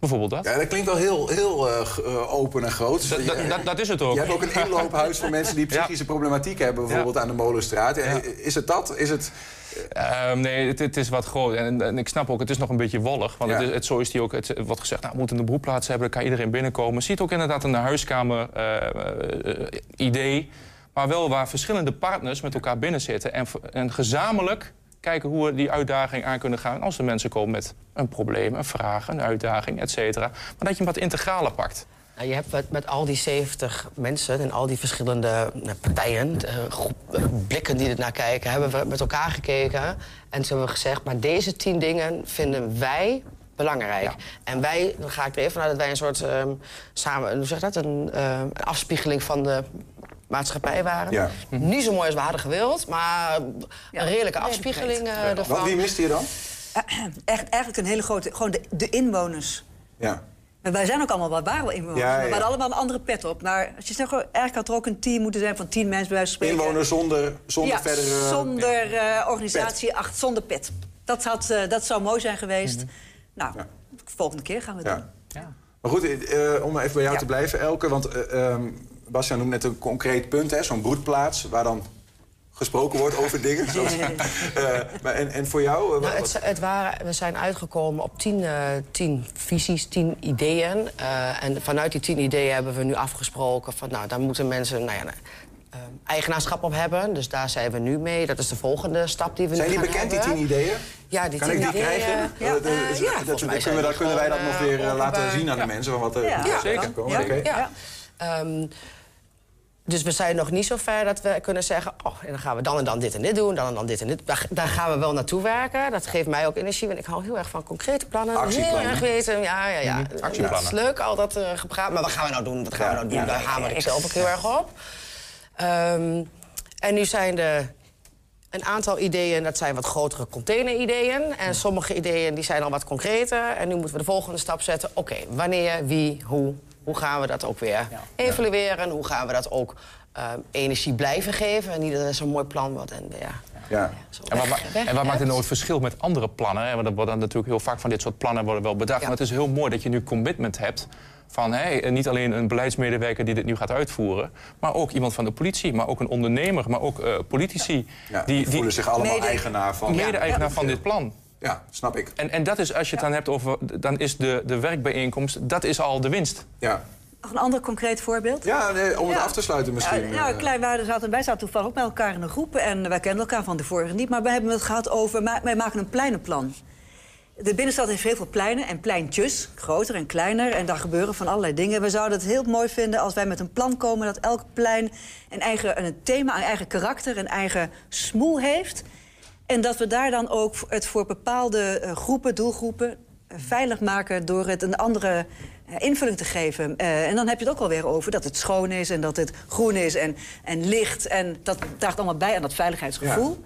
Bijvoorbeeld dat. ja, dat klinkt wel heel, heel eh, eh, open en groot. Dat, dat, dat, dat is het ook. Je hebt ook een inloophuis voor mensen die Ja. psychische problematiek hebben, bijvoorbeeld aan de Molenstraat. Ja, Ja. Is het dat? Is het... Ehm, nee, het, het is wat groot. En, en ik snap ook, het is nog een beetje wollig. Want het is, het, zo is die ook, het wordt gezegd, nou, we moeten een broedplaats hebben, dan kan iedereen binnenkomen. Ziet ook inderdaad een huiskamer eh, eh, idee. Maar wel waar verschillende partners met elkaar binnen zitten. En, en gezamenlijk kijken hoe we die uitdaging aan kunnen gaan. Als de mensen komen met een probleem, een vraag, een uitdaging, et cetera. Maar dat je hem wat integraler pakt. Nou, je hebt met, met al die 70 mensen en al die verschillende nou, partijen, eh, groep- eh, blikken die er naar kijken, hebben we met elkaar gekeken. En toen hebben we gezegd, maar deze tien dingen vinden wij belangrijk. En wij, dan ga ik er even vanuit dat wij een soort ehm, samen, hoe zeg je dat, een, eh, een afspiegeling van de maatschappij waren. Ja. Niet zo mooi als we hadden gewild, maar een redelijke afspiegeling eh, ervan. Wat, wie miste je dan? Echt, eigenlijk een hele grote... Gewoon de, de inwoners. Ja. Maar wij zijn ook allemaal wat waren wel inwoners. Ja, maar We hadden allemaal een andere pet op. Maar als je zegt, gewoon, eigenlijk had er ook een team moeten zijn van tien mensen bij wijze van spreken. Inwoners zonder, zonder ja, verdere... zonder eh, organisatie, acht, zonder pet. Dat, had, eh, dat zou mooi zijn geweest. Nou, volgende keer gaan we het Mhm. Ja. doen. Maar goed, eh, om even bij jou Ja. te blijven, Elke. Want eh ehm Bastiaan noemt net een concreet punt, hè, zo'n broedplaats... waar dan gesproken wordt over dingen. Zoals, eh, maar en, en voor jou? eh, Nou, het, het waren, we zijn uitgekomen op tien, eh, tien visies, tien ideeën. En vanuit die tien ideeën hebben we nu afgesproken... van nou, daar moeten mensen nou ja, nou, eigenaarschap op hebben. Dus daar zijn we nu mee. Dat is de volgende stap die we zijn nu die gaan bekend, die hebben. tien ideeën? Ja, die kan tien ik die ideeën. krijgen? Ja, dat- dat- zijn kunnen, we, die kunnen wij dat nog weer laten zien aan de mensen? Van wat er Ja. zeker. Oké. Dus we zijn nog niet zo ver dat we kunnen zeggen... oh, en dan gaan we dan en dan dit en dit doen, dan en dan dit en dit. Daar, daar gaan we wel naartoe werken. Dat geeft mij ook energie, want ik hou heel erg van concrete plannen. Actieplannen. Heel erg weten, ja, ja, ja. Actieplannen. Dat is leuk, al dat eh, gepraat. Maar wat gaan we nou doen? Wat gaan we nou doen? Ja. Daar hamer ik zelf ook heel erg op. Ehm, en nu zijn er een aantal ideeën, dat zijn wat grotere containerideeën. En sommige ideeën die zijn al wat concreter. En nu moeten we de volgende stap zetten. Oké, wanneer, wie, hoe? Hoe gaan we dat ook weer evalueren? Hoe gaan we dat ook ehm, energie blijven geven? En niet dat het zo'n mooi plan wordt. En, ja, Ja. En wat, weg- ma- weg- en wat maakt het nou het verschil met andere plannen? Hè? Want er worden natuurlijk heel vaak van dit soort plannen worden wel bedacht. Ja. Maar het is heel mooi dat je nu commitment hebt van hey, niet alleen een beleidsmedewerker die dit nu gaat uitvoeren, maar ook iemand van de politie, maar ook een ondernemer, maar ook eh, politici. Ja, die, voelen zich allemaal Mede- eigenaar van... mede-eigenaar van dit plan. Ja, snap ik. En, en dat is, als je het dan hebt over, dan is de, de werkbijeenkomst, dat is al de winst. Ja, Nog een ander concreet voorbeeld? ja nee, om het Ja. af te sluiten misschien. Ja, nou, zaten, wij zaten toevallig ook met elkaar in een groep. En wij kenden elkaar van de vorige niet. Maar we hebben het gehad over, wij maken een pleinenplan. De binnenstad heeft heel veel pleinen en pleintjes, groter en kleiner. En daar gebeuren van allerlei dingen. We zouden het heel mooi vinden als wij met een plan komen... dat elk plein een eigen een thema, een eigen karakter, een eigen smoel heeft. En dat we daar dan ook het voor bepaalde eh, groepen, doelgroepen... eh, veilig maken door het een andere eh, invulling te geven. En dan heb je het ook alweer over dat het schoon is... en dat het groen is en, en licht. En dat draagt allemaal bij aan dat veiligheidsgevoel.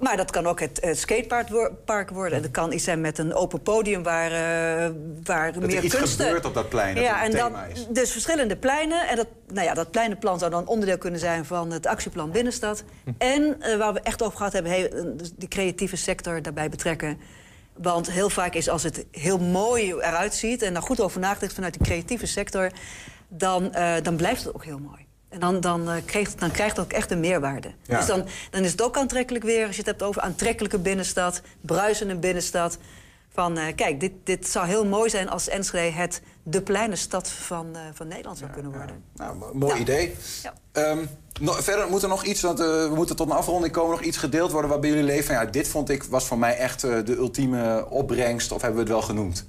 Maar dat kan ook het, het skatepark wo- park worden. En dat kan iets zijn met een open podium waar, eh, waar er meer iets kunsten... gebeurt op dat plein, dat Ja, en dan, is. dus verschillende pleinen. En dat, nou ja, dat pleinenplan zou dan onderdeel kunnen zijn van het actieplan Binnenstad. Hm. En eh, waar we echt over gehad hebben, hey, eh, dus die creatieve sector daarbij betrekken. Want heel vaak is als het heel mooi eruit ziet... en daar goed over nagedacht vanuit die creatieve sector... dan, dan blijft het ook heel mooi. En dan, dan, eh, krijgt, dan krijgt het ook echt een meerwaarde. Ja. Dus dan, dan is het ook aantrekkelijk weer... als je het hebt over aantrekkelijke binnenstad, bruisende binnenstad... van eh, kijk, dit, dit zou heel mooi zijn als Enschede het de kleine stad van, eh, van Nederland zou kunnen worden. Nou, mo- mooi idee. Ja. Ehm, verder moet er nog iets, want we moeten tot een afronding komen, nog iets gedeeld worden waar bij jullie leven. Van, ja, dit vond ik, was voor mij echt de ultieme opbrengst, of hebben we het wel genoemd?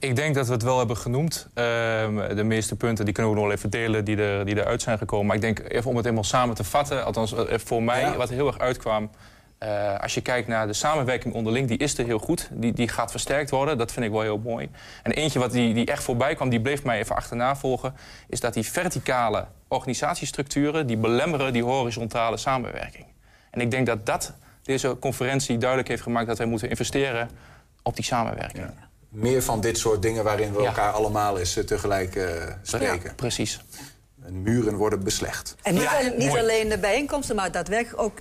Ik denk dat we het wel hebben genoemd. Ehm, de meeste punten die kunnen we nog wel even delen die, er, die eruit zijn gekomen. Maar ik denk even om het helemaal samen te vatten, althans eh, voor mij, Ja. wat heel erg uitkwam. eh, als je kijkt naar de samenwerking onderling, die is er heel goed. Die, die gaat versterkt worden, dat vind ik wel heel mooi. En eentje wat die, die echt voorbij kwam, die bleef mij even achterna volgen... is dat die verticale organisatiestructuren... die belemmeren die horizontale samenwerking. En ik denk dat dat deze conferentie duidelijk heeft gemaakt... dat wij moeten investeren op die samenwerking. Meer van dit soort dingen waarin we Ja. elkaar allemaal eens eh, tegelijk eh, spreken. Precies. En muren worden beslecht. En niet, Ja, alleen, niet mooi. alleen de bijeenkomsten, maar daadwerkelijk ook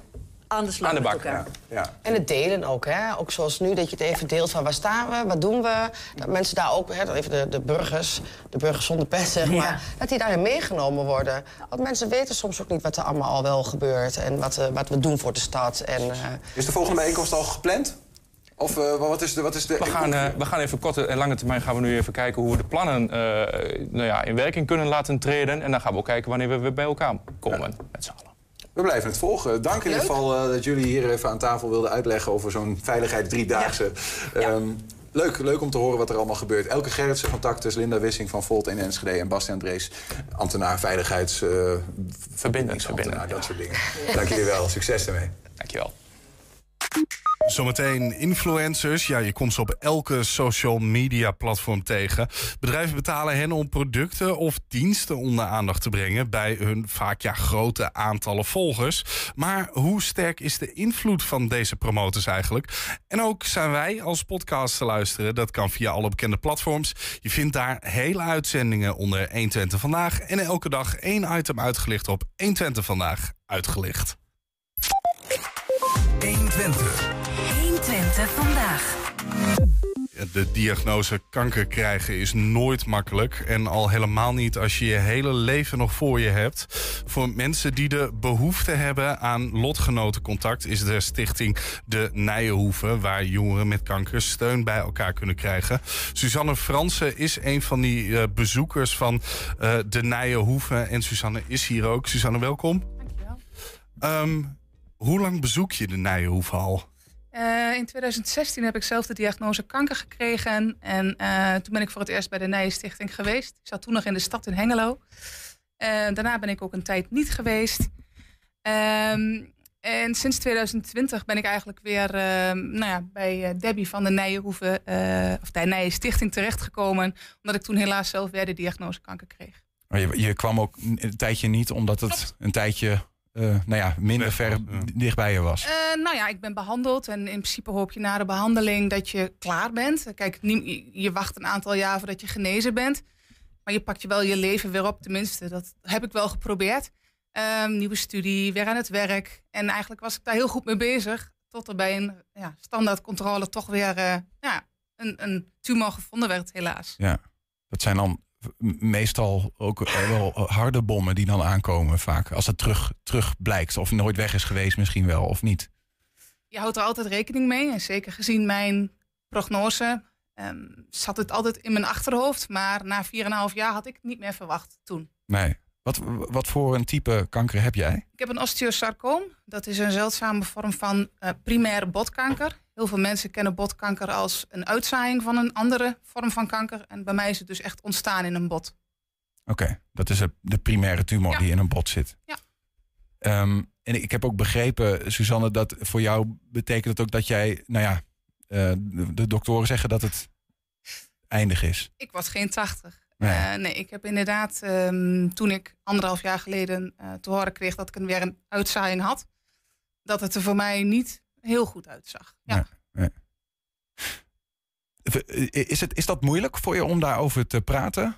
aan de slag Aan de met bak, elkaar. Ja. En het delen ook, hè? Ook zoals nu, dat je het even deelt van waar staan we, wat doen we. Dat mensen daar ook, hè, dat even de, de burgers, de burgers zonder pet, zeg maar... Ja. dat die daarin meegenomen worden. Want mensen weten soms ook niet wat er allemaal al wel gebeurt... en wat, eh, wat we doen voor de stad. En, eh, Is de volgende bijeenkomst al gepland? Of eh, wat is de... Wat is de We gaan, eh, we gaan even korte en lange termijn gaan we nu even kijken hoe we de plannen eh, nou ja, in werking kunnen laten treden. En dan gaan we ook kijken wanneer we weer bij elkaar komen met z'n allen. We blijven het volgen. Dank in ieder geval eh, dat jullie hier even aan tafel wilden uitleggen over zo'n veiligheid driedaagse. Ehm, leuk, leuk om te horen wat er allemaal gebeurt. Elke Gerritsen van Tactus, Linda Wissing van Volt in Enschede en Bastiaan Drees, ambtenaar veiligheids... eh, verbindingsambtenaar, dat soort dingen. Dank jullie wel. Succes ermee. Dankjewel. Zometeen influencers. Ja, je komt ze op elke social media platform tegen. Bedrijven betalen hen om producten of diensten onder aandacht te brengen bij hun vaak ja, grote aantallen volgers. Maar hoe sterk is de invloed van deze promotors eigenlijk? En ook zijn wij als podcast te luisteren. Dat kan via alle bekende platforms. Je vindt daar hele uitzendingen onder 120 vandaag. En elke dag één item uitgelicht op 120 vandaag uitgelicht. 120. 120 vandaag. De diagnose kanker krijgen is nooit makkelijk. En al helemaal niet als je je hele leven nog voor je hebt. Voor mensen die de behoefte hebben aan lotgenotencontact... is de stichting De Nijenhoeve... waar jongeren met kanker steun bij elkaar kunnen krijgen. Suzanne Fransen is een van die eh, bezoekers van eh, De Nijenhoeve. En Suzanne is hier ook. Suzanne, welkom. Dankjewel. hoe lang bezoek je De Nijenhoeve al? Eh, in 2016 heb ik zelf de diagnose kanker gekregen. En eh, toen ben ik voor het eerst bij de Nijenstichting geweest. Ik zat toen nog in de stad in Hengelo. Eh, daarna ben ik ook een tijd niet geweest. Ehm, en sinds 2020 ben ik eigenlijk weer nou ja, bij Debbie van de Nijenhoeve, of de Nijenstichting terechtgekomen. Omdat ik toen helaas zelf weer de diagnose kanker kreeg. Maar je, je kwam ook een tijdje niet omdat het een tijdje nou ja, minder ver dichtbij je was. Eh, nou ja, ik ben behandeld en in principe hoop je na de behandeling dat je klaar bent. Kijk, je wacht een aantal jaar voordat je genezen bent. Maar je pakt je wel je leven weer op, tenminste. Dat heb ik wel geprobeerd. Ehm, nieuwe studie, weer aan het werk. En eigenlijk was ik daar heel goed mee bezig. Tot er bij een ja, standaardcontrole toch weer eh, ja, een, een tumor gevonden werd, helaas. Ja, dat zijn dan meestal ook eh, wel harde bommen die dan aankomen vaak. Als het terug, terug blijkt of nooit weg is geweest misschien wel of niet. je houdt er altijd rekening mee. En zeker gezien mijn prognose ehm, zat het altijd in mijn achterhoofd. Maar na 4,5 jaar had ik het niet meer verwacht toen. Nee. Wat, wat voor een type kanker heb jij? Ik heb een osteosarcoom. Dat is een zeldzame vorm van eh, primaire botkanker. Heel veel mensen kennen botkanker als een uitzaaiing van een andere vorm van kanker. En bij mij is het dus echt ontstaan in een bot. Oké, dat is de- primaire tumor die in een bot zit. Ja. Ehm, en ik heb ook begrepen, Suzanne, dat voor jou betekent het ook dat jij, nou ja, eh, de, de doktoren zeggen dat het eindig is. Ik was geen 80. Nee. Nee, nee ik heb inderdaad ehm, toen ik anderhalf jaar geleden eh, te horen kreeg dat ik een, weer een uitzaaiing had, dat het er voor mij niet heel goed uitzag. Ja. Is, het, is dat moeilijk voor je om daarover te praten?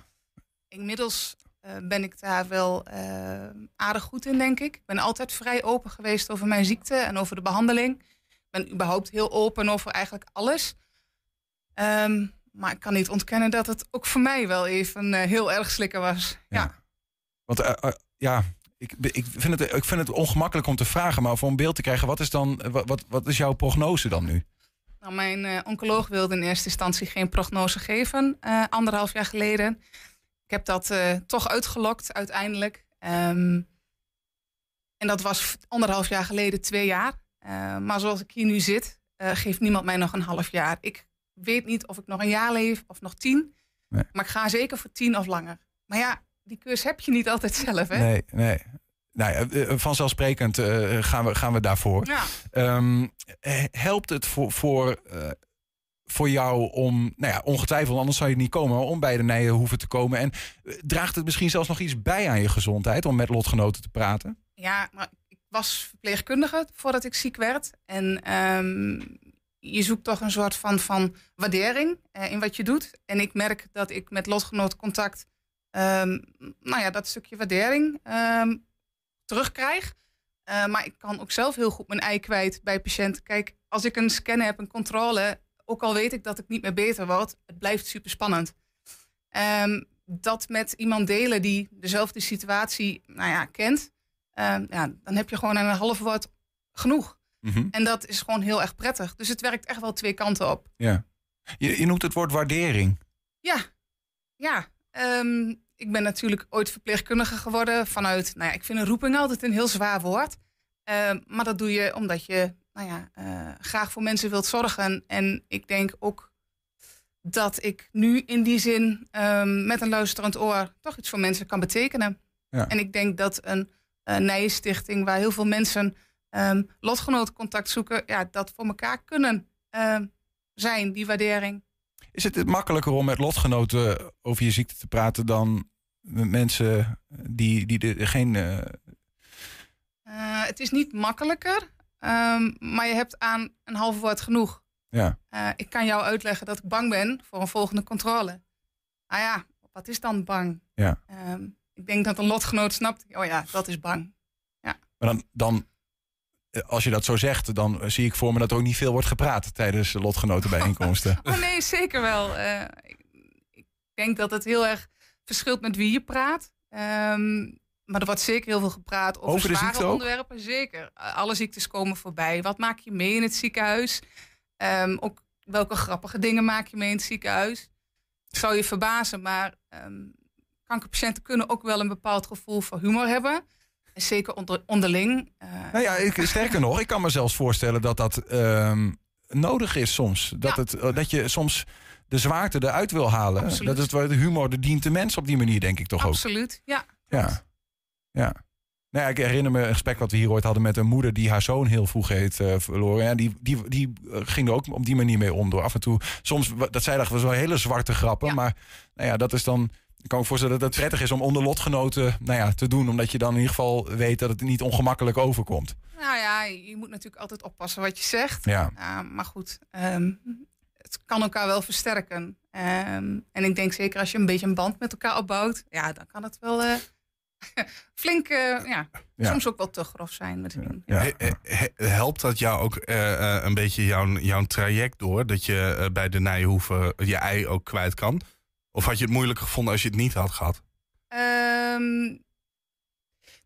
Inmiddels eh, ben ik daar wel eh, aardig goed in, denk ik. Ik ben altijd vrij open geweest over mijn ziekte en over de behandeling. Ik ben überhaupt heel open over eigenlijk alles. Ehm, maar ik kan niet ontkennen dat het ook voor mij wel even eh, heel erg slikken was. Ja. Want eh, eh, ja, ik, ik, vind het, ik vind het ongemakkelijk om te vragen, maar voor een beeld te krijgen, wat is dan, wat, wat, wat is jouw prognose dan nu? Nou, mijn eh, oncoloog wilde in eerste instantie geen prognose geven, eh, anderhalf jaar geleden. Ik heb dat eh, toch uitgelokt uiteindelijk. Ehm, en dat was anderhalf jaar geleden twee jaar. Maar zoals ik hier nu zit, geeft niemand mij nog een half jaar. Ik weet niet of ik nog een jaar leef of nog tien. Maar ik ga zeker voor tien of langer. Maar ja, die keus heb je niet altijd zelf, hè? Nee, nee. Nou ja, eh, vanzelfsprekend eh, gaan, we, gaan we daarvoor. Ja. Ehm, eh, helpt het voor, voor, eh, voor jou om, nou ja, ongetwijfeld, anders zou je niet komen, om bij de nijen hoeven te komen? En draagt het misschien zelfs nog iets bij aan je gezondheid om met lotgenoten te praten? Ja, maar ik was verpleegkundige voordat ik ziek werd. En ehm, je zoekt toch een soort van, van waardering in wat je doet. En ik merk dat ik met lotgenoten contact, ehm, nou ja, dat stukje waardering ehm, terugkrijg. Eh, maar ik kan ook zelf heel goed mijn ei kwijt bij patiënten. Kijk, als ik een scan heb, een controle, ook al weet ik dat ik niet meer beter word, het blijft super spannend. Ehm, dat met iemand delen die dezelfde situatie nou ja, kent, ehm, ja, dan heb je gewoon een half woord genoeg. Mhm. En dat is gewoon heel erg prettig. Dus het werkt echt wel twee kanten op. Ja. Je, je noemt het woord waardering. Ja, ja. Ehm, ik ben natuurlijk ooit verpleegkundige geworden vanuit, nou ja, ik vind een roeping altijd een heel zwaar woord. Ehm, maar dat doe je omdat je nou ja, eh, graag voor mensen wilt zorgen. En ik denk ook dat ik nu in die zin ehm, met een luisterend oor toch iets voor mensen kan betekenen. Ja. En ik denk dat een uh, Nijenstichting, waar heel veel mensen um, lotgenotencontact zoeken, ja, dat voor elkaar kunnen zijn, die waardering. Is het makkelijker om met lotgenoten over je ziekte te praten dan met mensen die, die geen. Uh... Uh, het is niet makkelijker, um, maar je hebt aan een half woord genoeg. Ja. Uh, ik kan jou uitleggen dat ik bang ben voor een volgende controle. Ah ja, wat is dan bang? Ja. Um, ik denk dat een lotgenoot snapt, oh ja, dat is bang. Ja. Maar dan, dan, als je dat zo zegt, dan zie ik voor me dat er ook niet veel wordt gepraat tijdens lotgenotenbijeenkomsten. oh nee, zeker wel. Uh, ik, ik, denk dat het heel erg verschilt met wie je praat. Um, maar er wordt zeker heel veel gepraat over, over de zware ziekte ook? onderwerpen. Zeker. Alle ziektes komen voorbij. Wat maak je mee in het ziekenhuis? Um, ook welke grappige dingen maak je mee in het ziekenhuis? Ik zou je verbazen, maar um, kankerpatiënten kunnen ook wel een bepaald gevoel voor humor hebben. En zeker onder, onderling. Uh, nou ja, ik, sterker nog, ik kan me zelfs voorstellen dat dat um, nodig is soms. Dat, Ja. het, uh, dat je soms de zwaarte eruit wil halen. Absoluut. Dat het de humor de dient de mens op die manier, denk ik toch ook. Absoluut, ja. Ja. ja. Nou ja, ik herinner me een gesprek wat we hier ooit hadden met een moeder die haar zoon heel vroeg heeft uh, verloren. Ja, die, die, die ging er ook op die manier mee om. Door af en toe, soms, dat zij dachten, was wel hele zwarte grappen. Ja. Maar nou ja, dat is dan. Ik kan me voorstellen dat het prettig is om onder lotgenoten nou ja, te doen. Omdat je dan in ieder geval weet dat het niet ongemakkelijk overkomt. Nou ja, je moet natuurlijk altijd oppassen wat je zegt. Ja. Uh, maar goed, um, het kan elkaar wel versterken. Um, en ik denk zeker als je een beetje een band met elkaar opbouwt, ja, dan kan het wel uh, flink, uh, ja, Ja. soms ook wel te grof zijn. Met Ja. He- he- he- helpt dat jou ook eh, eh, een beetje jouw, jouw traject door? Dat je eh, bij de Nijhoeven je ei ook kwijt kan? Of had je het moeilijker gevonden als je het niet had gehad? Um,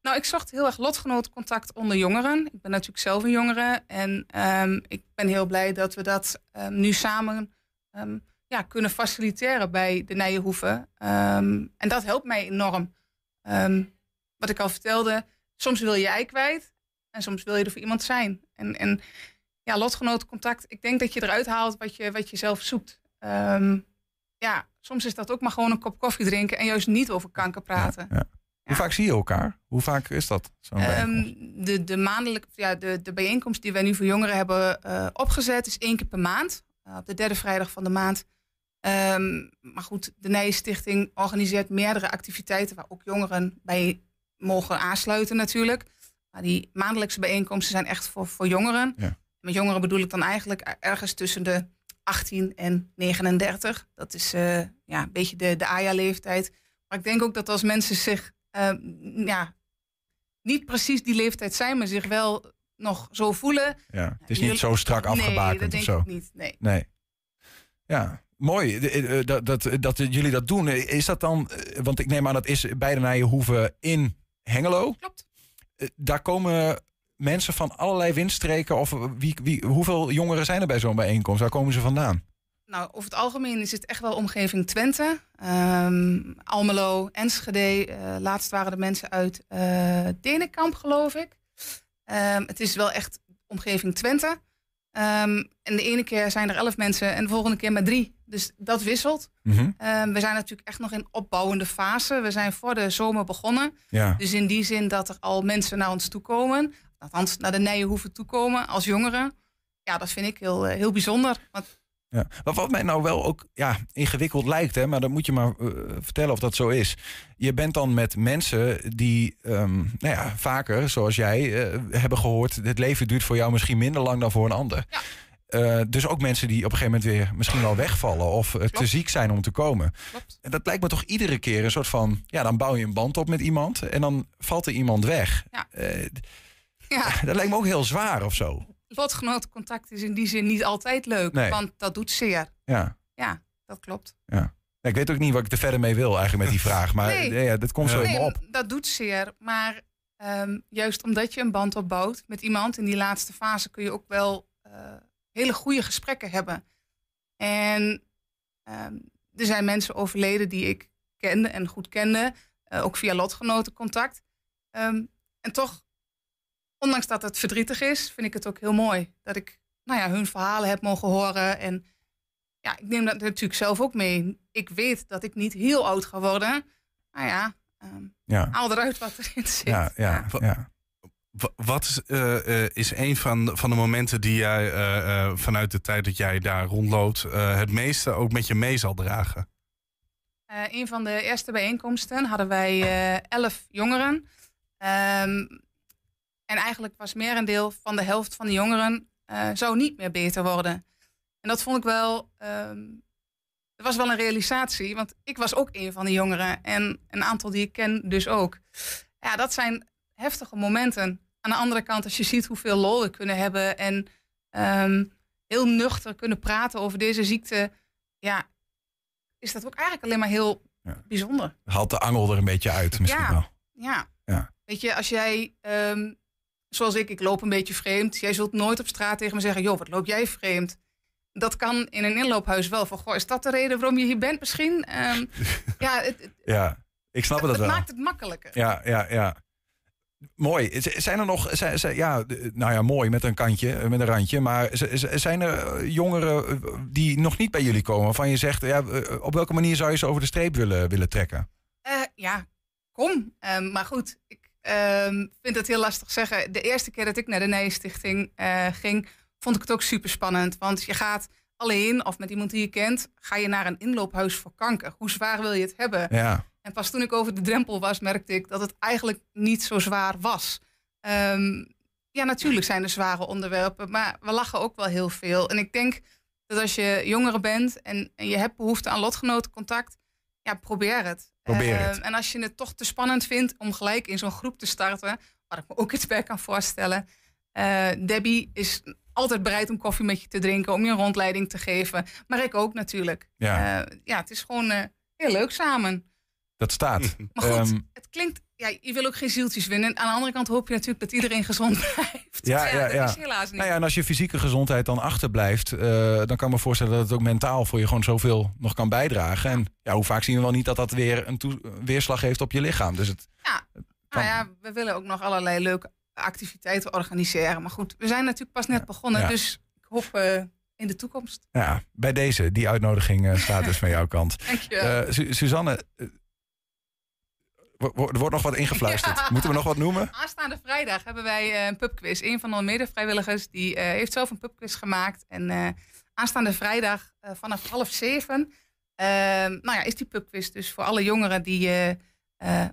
nou, ik zocht heel erg lotgenotencontact onder jongeren. Ik ben natuurlijk zelf een jongere. En um, ik ben heel blij dat we dat um, nu samen um, ja, kunnen faciliteren bij de Nijenhoeven. en dat helpt mij enorm. wat ik al vertelde, soms wil je ei kwijt. En soms wil je er voor iemand zijn. En, en ja, lotgenotencontact, ik denk dat je eruit haalt wat je, wat je zelf zoekt. Ja, soms is dat ook maar gewoon een kop koffie drinken en juist niet over kanker praten. Ja, ja. Hoe vaak zie je elkaar? Hoe vaak is dat? Zo'n um, de, de, maandelijk, ja, de, de bijeenkomst die wij nu voor jongeren hebben uh, opgezet is één keer per maand. Uh, op de derde vrijdag van de maand. Um, maar goed, de Nijenstichting organiseert meerdere activiteiten waar ook jongeren bij mogen aansluiten natuurlijk. Maar die maandelijkse bijeenkomsten zijn echt voor, voor jongeren. Ja. Met jongeren bedoel ik dan eigenlijk ergens tussen de 18 en 39. Dat is uh, ja, een beetje de, de AJA-leeftijd. Maar ik denk ook dat als mensen zich uh, ja, niet precies die leeftijd zijn, maar zich wel nog zo voelen. Ja, het is niet zo strak afgebakend nee, dat of zo. Ik niet, nee. nee. Ja, mooi dat, dat, dat jullie dat doen. Is dat dan, want ik neem aan dat is bij de Nijenhoeve in Hengelo. Klopt. Daar komen mensen van allerlei windstreken of wie, wie, hoeveel jongeren zijn er bij zo'n bijeenkomst? Waar komen ze vandaan? Nou, over het algemeen is het echt wel omgeving Twente, um, Almelo, Enschede. Uh, laatst waren de mensen uit uh, Denenkamp, geloof ik. Um, het is wel echt omgeving Twente. Um, en de ene keer zijn er elf mensen en de volgende keer maar drie. Dus dat wisselt. Mm -hmm. we zijn natuurlijk echt nog in opbouwende fase. We zijn voor de zomer begonnen. Ja. Dus in die zin dat er al mensen naar ons toe komen. Althans, naar de Nijenhoeven toe komen als jongeren. Ja, dat vind ik heel, heel bijzonder. Want ja. Maar wat mij nou wel ook ja, ingewikkeld lijkt, hè, maar dan moet je maar uh, vertellen of dat zo is. Je bent dan met mensen die um, nou ja, vaker, zoals jij, uh, hebben gehoord, het leven duurt voor jou misschien minder lang dan voor een ander. Ja. Uh, dus ook mensen die op een gegeven moment weer misschien wel wegvallen of te ziek zijn om te komen. Klopt. En dat lijkt me toch iedere keer een soort van, ja, dan bouw je een band op met iemand en dan valt er iemand weg. Ja. Ja. Dat lijkt me ook heel zwaar of zo. Lotgenotencontact is in die zin niet altijd leuk, nee. want dat doet zeer. Ja. Ja, dat klopt. Ja. ik weet ook niet wat ik er verder mee wil eigenlijk met die vraag, maar nee. ja, dat komt zo nee, in me op. Dat doet zeer, maar um, juist omdat je een band opbouwt met iemand in die laatste fase kun je ook wel uh, hele goede gesprekken hebben. En um, er zijn mensen overleden die ik kende en goed kende, uh, ook via lotgenotencontact. Um, en toch ondanks dat het verdrietig is, vind ik het ook heel mooi dat ik nou ja, hun verhalen heb mogen horen. En ja, ik neem dat natuurlijk zelf ook mee. Ik weet dat ik niet heel oud ga worden. Nou ja, ehm, Ja. haal eruit wat erin zit. Ja, ja, ja. Wa- Wat is, eh, eh, is een van, van de momenten die jij eh, eh, vanuit de tijd dat jij daar rondloopt... eh, het meeste ook met je mee zal dragen? Eh, een van de eerste bijeenkomsten hadden wij eh, elf jongeren. Ehm, en eigenlijk was merendeel van de helft van de jongeren eh, zou niet meer beter worden. En dat vond ik wel. ehm dat was wel een realisatie, want ik was ook een van de jongeren. En een aantal die ik ken dus ook. Ja, dat zijn heftige momenten. Aan de andere kant, als je ziet hoeveel lol we kunnen hebben en ehm, heel nuchter kunnen praten over deze ziekte, ja, is dat ook eigenlijk alleen maar heel bijzonder. Haalt de angel er een beetje uit misschien Ja. wel. Ja. Ja. Weet je, als jij, ehm, zoals ik, ik loop een beetje vreemd. Jij zult nooit op straat tegen me zeggen, joh, wat loop jij vreemd? Dat kan in een inloophuis wel. Van, goh, is dat de reden waarom je hier bent misschien? Ehm, ja, het, het, Ja, ik snap het het wel. maakt het makkelijker. Ja, ja, ja. Mooi. Zijn er nog, zijn, zijn- ja, nou ja, mooi met een kantje, eh, met een randje. Maar zijn er eh, jongeren eh, die nog niet bij jullie komen, waarvan je zegt, ja, op welke manier zou je ze over de streep willen, willen trekken? Ja, kom. Ehm, maar goed, ik ehm, vind het heel lastig zeggen. De eerste keer dat ik naar de Nijenstichting eh ging, vond ik het ook super spannend. Want je gaat alleen of met iemand die je kent, ga je naar een inloophuis voor kanker. Hoe zwaar wil je het hebben? Ja. En pas toen ik over de drempel was, merkte ik dat het eigenlijk niet zo zwaar was. Ehm, ja, natuurlijk zijn er zware onderwerpen, maar we lachen ook wel heel veel. En ik denk dat als je jongere bent en, en je hebt behoefte aan lotgenotencontact, ja, probeer het. Probeer Ehm, het. en als je het toch te spannend vindt om gelijk in zo'n groep te starten, waar ik me ook iets bij kan voorstellen. eh, Debbie is altijd bereid om koffie met je te drinken, om je een rondleiding te geven. Maar ik ook natuurlijk. Ja. Eh, ja, het is gewoon eh, heel leuk samen. Dat staat. Maar goed, Ehm, het klinkt, ja, je wil ook geen zieltjes winnen. En aan de andere kant hoop je natuurlijk dat iedereen gezond blijft. ja, ja, ja. is helaas niet. Nou ja, en als je fysieke gezondheid dan achterblijft, eh dan kan ik me voorstellen dat het ook mentaal voor je gewoon zoveel nog kan bijdragen. En ja, hoe vaak zien we wel niet dat dat weer een weerslag heeft op je lichaam. Dus het, Nou ja, we willen ook nog allerlei leuke activiteiten organiseren. Maar goed, we zijn natuurlijk pas net begonnen. Ja. Dus ik hoop eh, in de toekomst. ja, bij deze, die uitnodiging eh, staat dus van jouw kant. Eh, Su- Suzanne, er wordt nog wat ingefluisterd. Ja. Moeten we nog wat noemen? Aanstaande vrijdag hebben wij eh, een pubquiz. Een van onze medevrijwilligers die eh, heeft zelf een pubquiz gemaakt. En eh, aanstaande vrijdag vanaf half zeven eh, nou ja, is die pubquiz dus voor alle jongeren die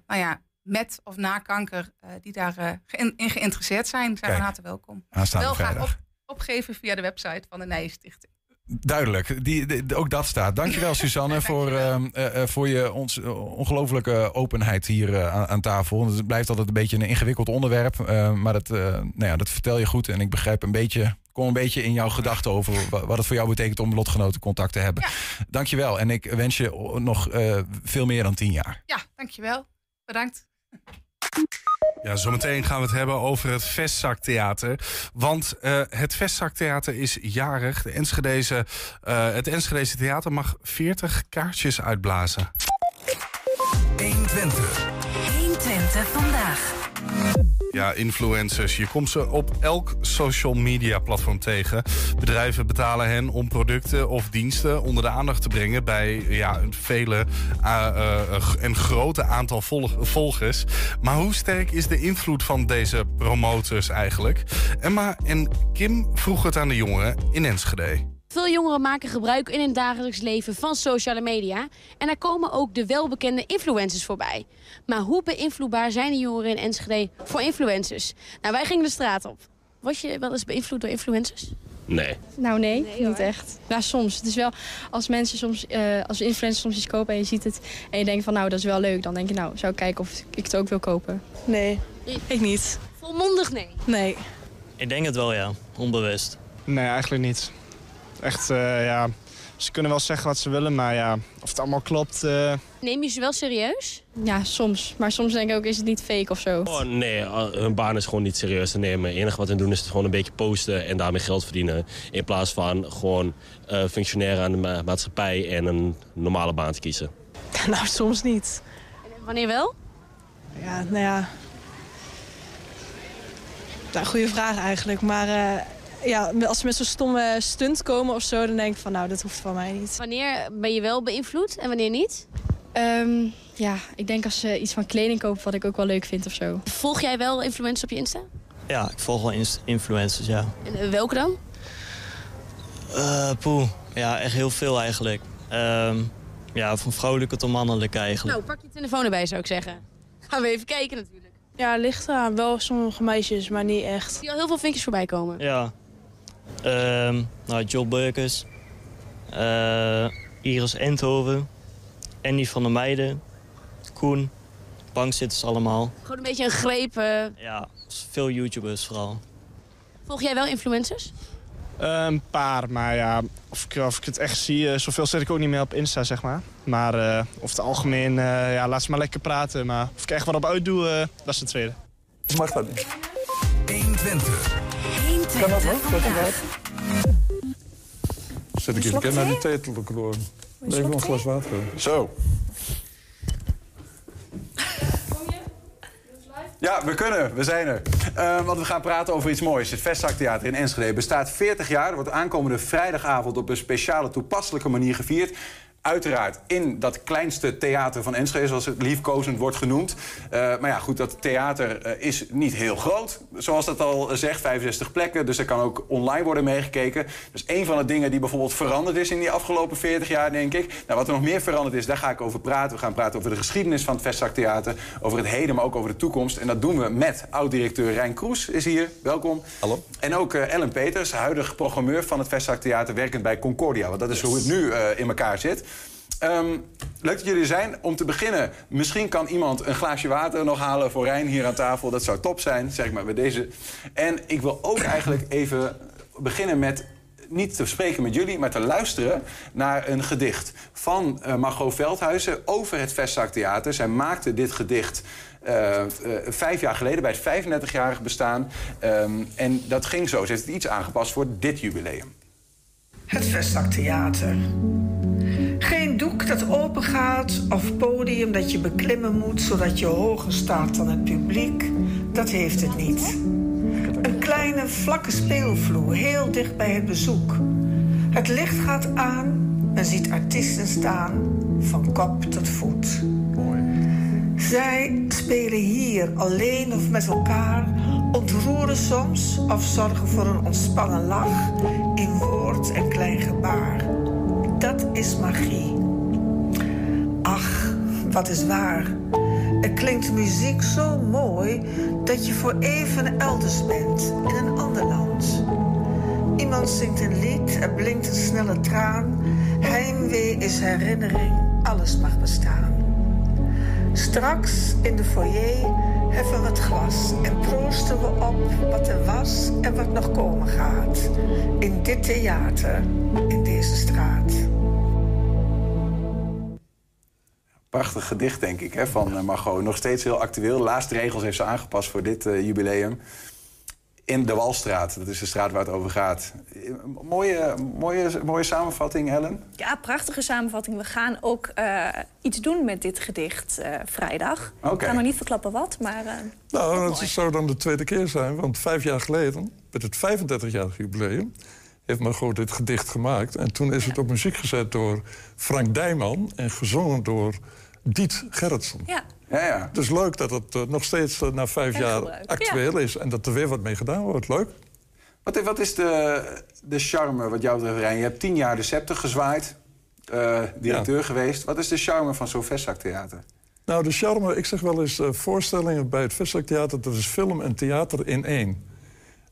nou ja, met of na kanker die daar in geïnteresseerd zijn, zijn van harte welkom. aanstaande Wel graag vrijdag. op, opgeven via de website van de Nijenstichting. Duidelijk, die, die- ook dat staat. Dankjewel Suzanne voor, ehm, eh, voor je ons, eh, ongelofelijke openheid hier aan, aan tafel. Het blijft altijd een beetje een ingewikkeld onderwerp, eh, maar dat, nou ja, dat vertel je goed. En ik begrijp een beetje, kom een beetje in jouw gedachten over wa- wat het voor jou betekent om lotgenotencontact te hebben. Dankjewel en ik wens je nog veel meer dan tien jaar. Ja, dankjewel. Bedankt. Ja, zometeen gaan we het hebben over het Vestzaktheater. Want eh, het Vestzaktheater is jarig. De Enschedeze, eh, het Enschedeze Theater mag 40 kaartjes uitblazen. 120. 120 vandaag. Ja, influencers. Je komt ze op elk social media platform tegen. Bedrijven betalen hen om producten of diensten onder de aandacht te brengen bij ja, een vele eh, eh, en grote aantal volg- volgers. Maar hoe sterk is de invloed van deze promotors eigenlijk? Emma en Kim vroegen het aan de jongeren in Enschede. Veel jongeren maken gebruik in hun dagelijks leven van sociale media. En daar komen ook de welbekende influencers voorbij. Maar hoe beïnvloedbaar zijn de jongeren in Enschede voor influencers? Nou, wij gingen de straat op. Was je wel eens beïnvloed door influencers? Nee. Nou nee, niet echt. Nou soms. Het is wel als mensen soms, eh, als influencers soms iets kopen en je ziet het en je denkt van nou dat is wel leuk, dan denk je nou zou ik kijken of ik het ook wil kopen. Nee, ik niet. Volmondig nee. Nee. Ik denk het wel, ja. Onbewust. Nee, eigenlijk niet. Echt, eh, ja, ze kunnen wel zeggen wat ze willen, maar ja, of het allemaal klopt... eh, Neem je ze wel serieus? Ja, soms. Maar soms denk ik ook is het niet fake of zo. Oh, nee, al- hun baan is gewoon niet serieus te nemen. Het enige wat ze doen is het gewoon een beetje posten en daarmee geld verdienen. In plaats van gewoon eh functioneren aan de ma- maatschappij en een normale baan te kiezen. Nou, soms niet. Wanneer wel? Ja, nou ja. Nou, goede vraag eigenlijk. Maar eh, ja, als ze met zo'n stomme stunt komen of zo, dan denk ik van nou, dat hoeft van mij niet. Wanneer ben je wel beïnvloed en wanneer niet? Ehm, ja, ik denk als ze iets van kleding kopen wat ik ook wel leuk vind of zo. Volg jij wel influencers op je Insta? Ja, ik volg wel influencers, ja. En eh, welke dan? Eh poeh, ja, echt heel veel eigenlijk. Ehm, ja, van vrouwelijke tot mannelijke eigenlijk. Nou, pak je telefoon erbij zou ik zeggen. Gaan we even kijken natuurlijk. Ja, ligt eraan. Wel sommige meisjes, maar niet echt. Zie je al heel veel vinkjes voorbij komen? Ja. Ehm nou, Job Burkers. eh, Iris Endhoven. Andy van der Meijden. Koen. Bankzitters allemaal. Gewoon een beetje een greep. eh. Ja, veel YouTubers vooral. Volg jij wel influencers? Eh, een paar, maar ja, of ik, of ik het echt zie, zoveel zet ik ook niet meer op Insta, zeg maar. Maar eh, over het algemeen, eh, ja, laat ze maar lekker praten. Maar of ik echt wat op uitdoe, dat is de tweede. Mag dat niet? 120. Kan dat nog? Dat eruit? Zet ik even naar die. Nee, ik wil een glas water. Zo. Ja, we kunnen. We zijn er. Eh, want we gaan praten over iets moois. Het Vestzaktheater in Enschede bestaat 40 jaar. Er wordt aankomende vrijdagavond op een speciale toepasselijke manier gevierd. Uiteraard in dat kleinste theater van Enschede, zoals het liefkozend wordt genoemd. Eh, maar ja, goed, dat theater eh, is niet heel groot. Zoals dat al zegt, 65 plekken. Dus er kan ook online worden meegekeken. Dus een van de dingen die bijvoorbeeld veranderd is in die afgelopen 40 jaar, denk ik. Nou, wat er nog meer veranderd is, daar ga ik over praten. We gaan praten over de geschiedenis van het Vestzaktheater. Over het heden, maar ook over de toekomst. En dat doen we met oud-directeur Rijn Kroes, is hier. Welkom. Hallo. En ook eh, Ellen Peters, huidig programmeur van het Vestzaktheater, werkend bij Concordia. Want dat is hoe het nu in elkaar zit. Ehm, leuk dat jullie er zijn. Om te beginnen, misschien kan iemand een glaasje water nog halen voor Rijn hier aan tafel. Dat zou top zijn, zeg ik maar bij deze. En ik wil ook eigenlijk even beginnen met niet te spreken met jullie, maar te luisteren naar een gedicht van eh, Margot Veldhuizen over het Vestzaktheater. Zij maakte dit gedicht eh, eh, vijf jaar geleden bij het 35-jarig bestaan. Ehm, en dat ging zo. Ze heeft het iets aangepast voor dit jubileum. Het Vestzaktheater. Geen doek dat opengaat of podium dat je beklimmen moet zodat je hoger staat dan het publiek, dat heeft het niet. Een kleine vlakke speelvloer, heel dicht bij het bezoek. Het licht gaat aan, men ziet artiesten staan, van kop tot voet. Zij spelen hier alleen of met elkaar, ontroeren soms of zorgen voor een ontspannen lach in woord en klein gebaar. Dat is magie. Ach, wat is waar. Er klinkt muziek zo mooi dat je voor even elders bent, in een ander land. Iemand zingt een lied, er blinkt een snelle traan. Heimwee is herinnering, alles mag bestaan. Straks in de foyer heffen we het glas en proosten we op wat er was en wat nog komen gaat. In dit theater, in deze straat. Prachtig gedicht, denk ik, hè, van eh, Margot. Nog steeds heel actueel. De laatste regels heeft ze aangepast voor dit eh, jubileum. In de Walstraat, dat is de straat waar het over gaat. Eh, Mooie, mooie, mooie samenvatting, Ellen. Ja, prachtige samenvatting. We gaan ook eh, iets doen met dit gedicht eh, vrijdag. Oké. Ik kan nog niet verklappen wat, maar... eh, Nou, dat zou dan de tweede keer zijn. Want vijf jaar geleden, met het 35-jarig jubileum... heeft Margot dit gedicht gemaakt. En toen is het op muziek gezet door Frank Dijman... en gezongen door Diet Gerritsen. ja. Ja, ja. Dus leuk dat het eh, nog steeds eh, na vijf En jaar actueel is... en dat er weer wat mee gedaan wordt. Leuk. Wat, wat is de, de charme wat jou betreft, Rijn? Je hebt tien jaar de scepter gezwaaid, eh, directeur geweest. Wat is de charme van zo'n vestzaktheater? Nou, de charme, ik zeg wel eens eh, voorstellingen bij het Vestzaktheater... dat is film en theater in één.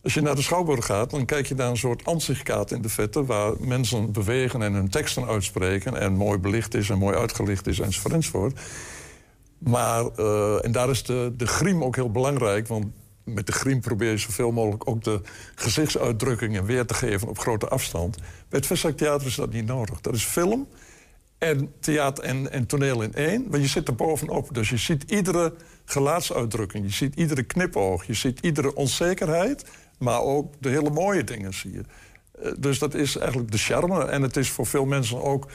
Als je naar de Schouwburg gaat, dan kijk je naar een soort ansichtkaart in de vette... waar mensen bewegen en hun teksten uitspreken... en mooi belicht is en mooi uitgelicht is enzovoort. Maar, eh, en daar is de, de griem ook heel belangrijk... want met de griem probeer je zoveel mogelijk ook de gezichtsuitdrukkingen weer te geven op grote afstand. Bij het Vestzaktheater is dat niet nodig. Dat is film en theater en, en toneel in één. Want je zit er bovenop. Dus je ziet iedere gelaatsuitdrukking. Je ziet iedere knipoog. Je ziet iedere onzekerheid. Maar ook de hele mooie dingen zie je. Eh, dus dat is eigenlijk de charme. En het is voor veel mensen ook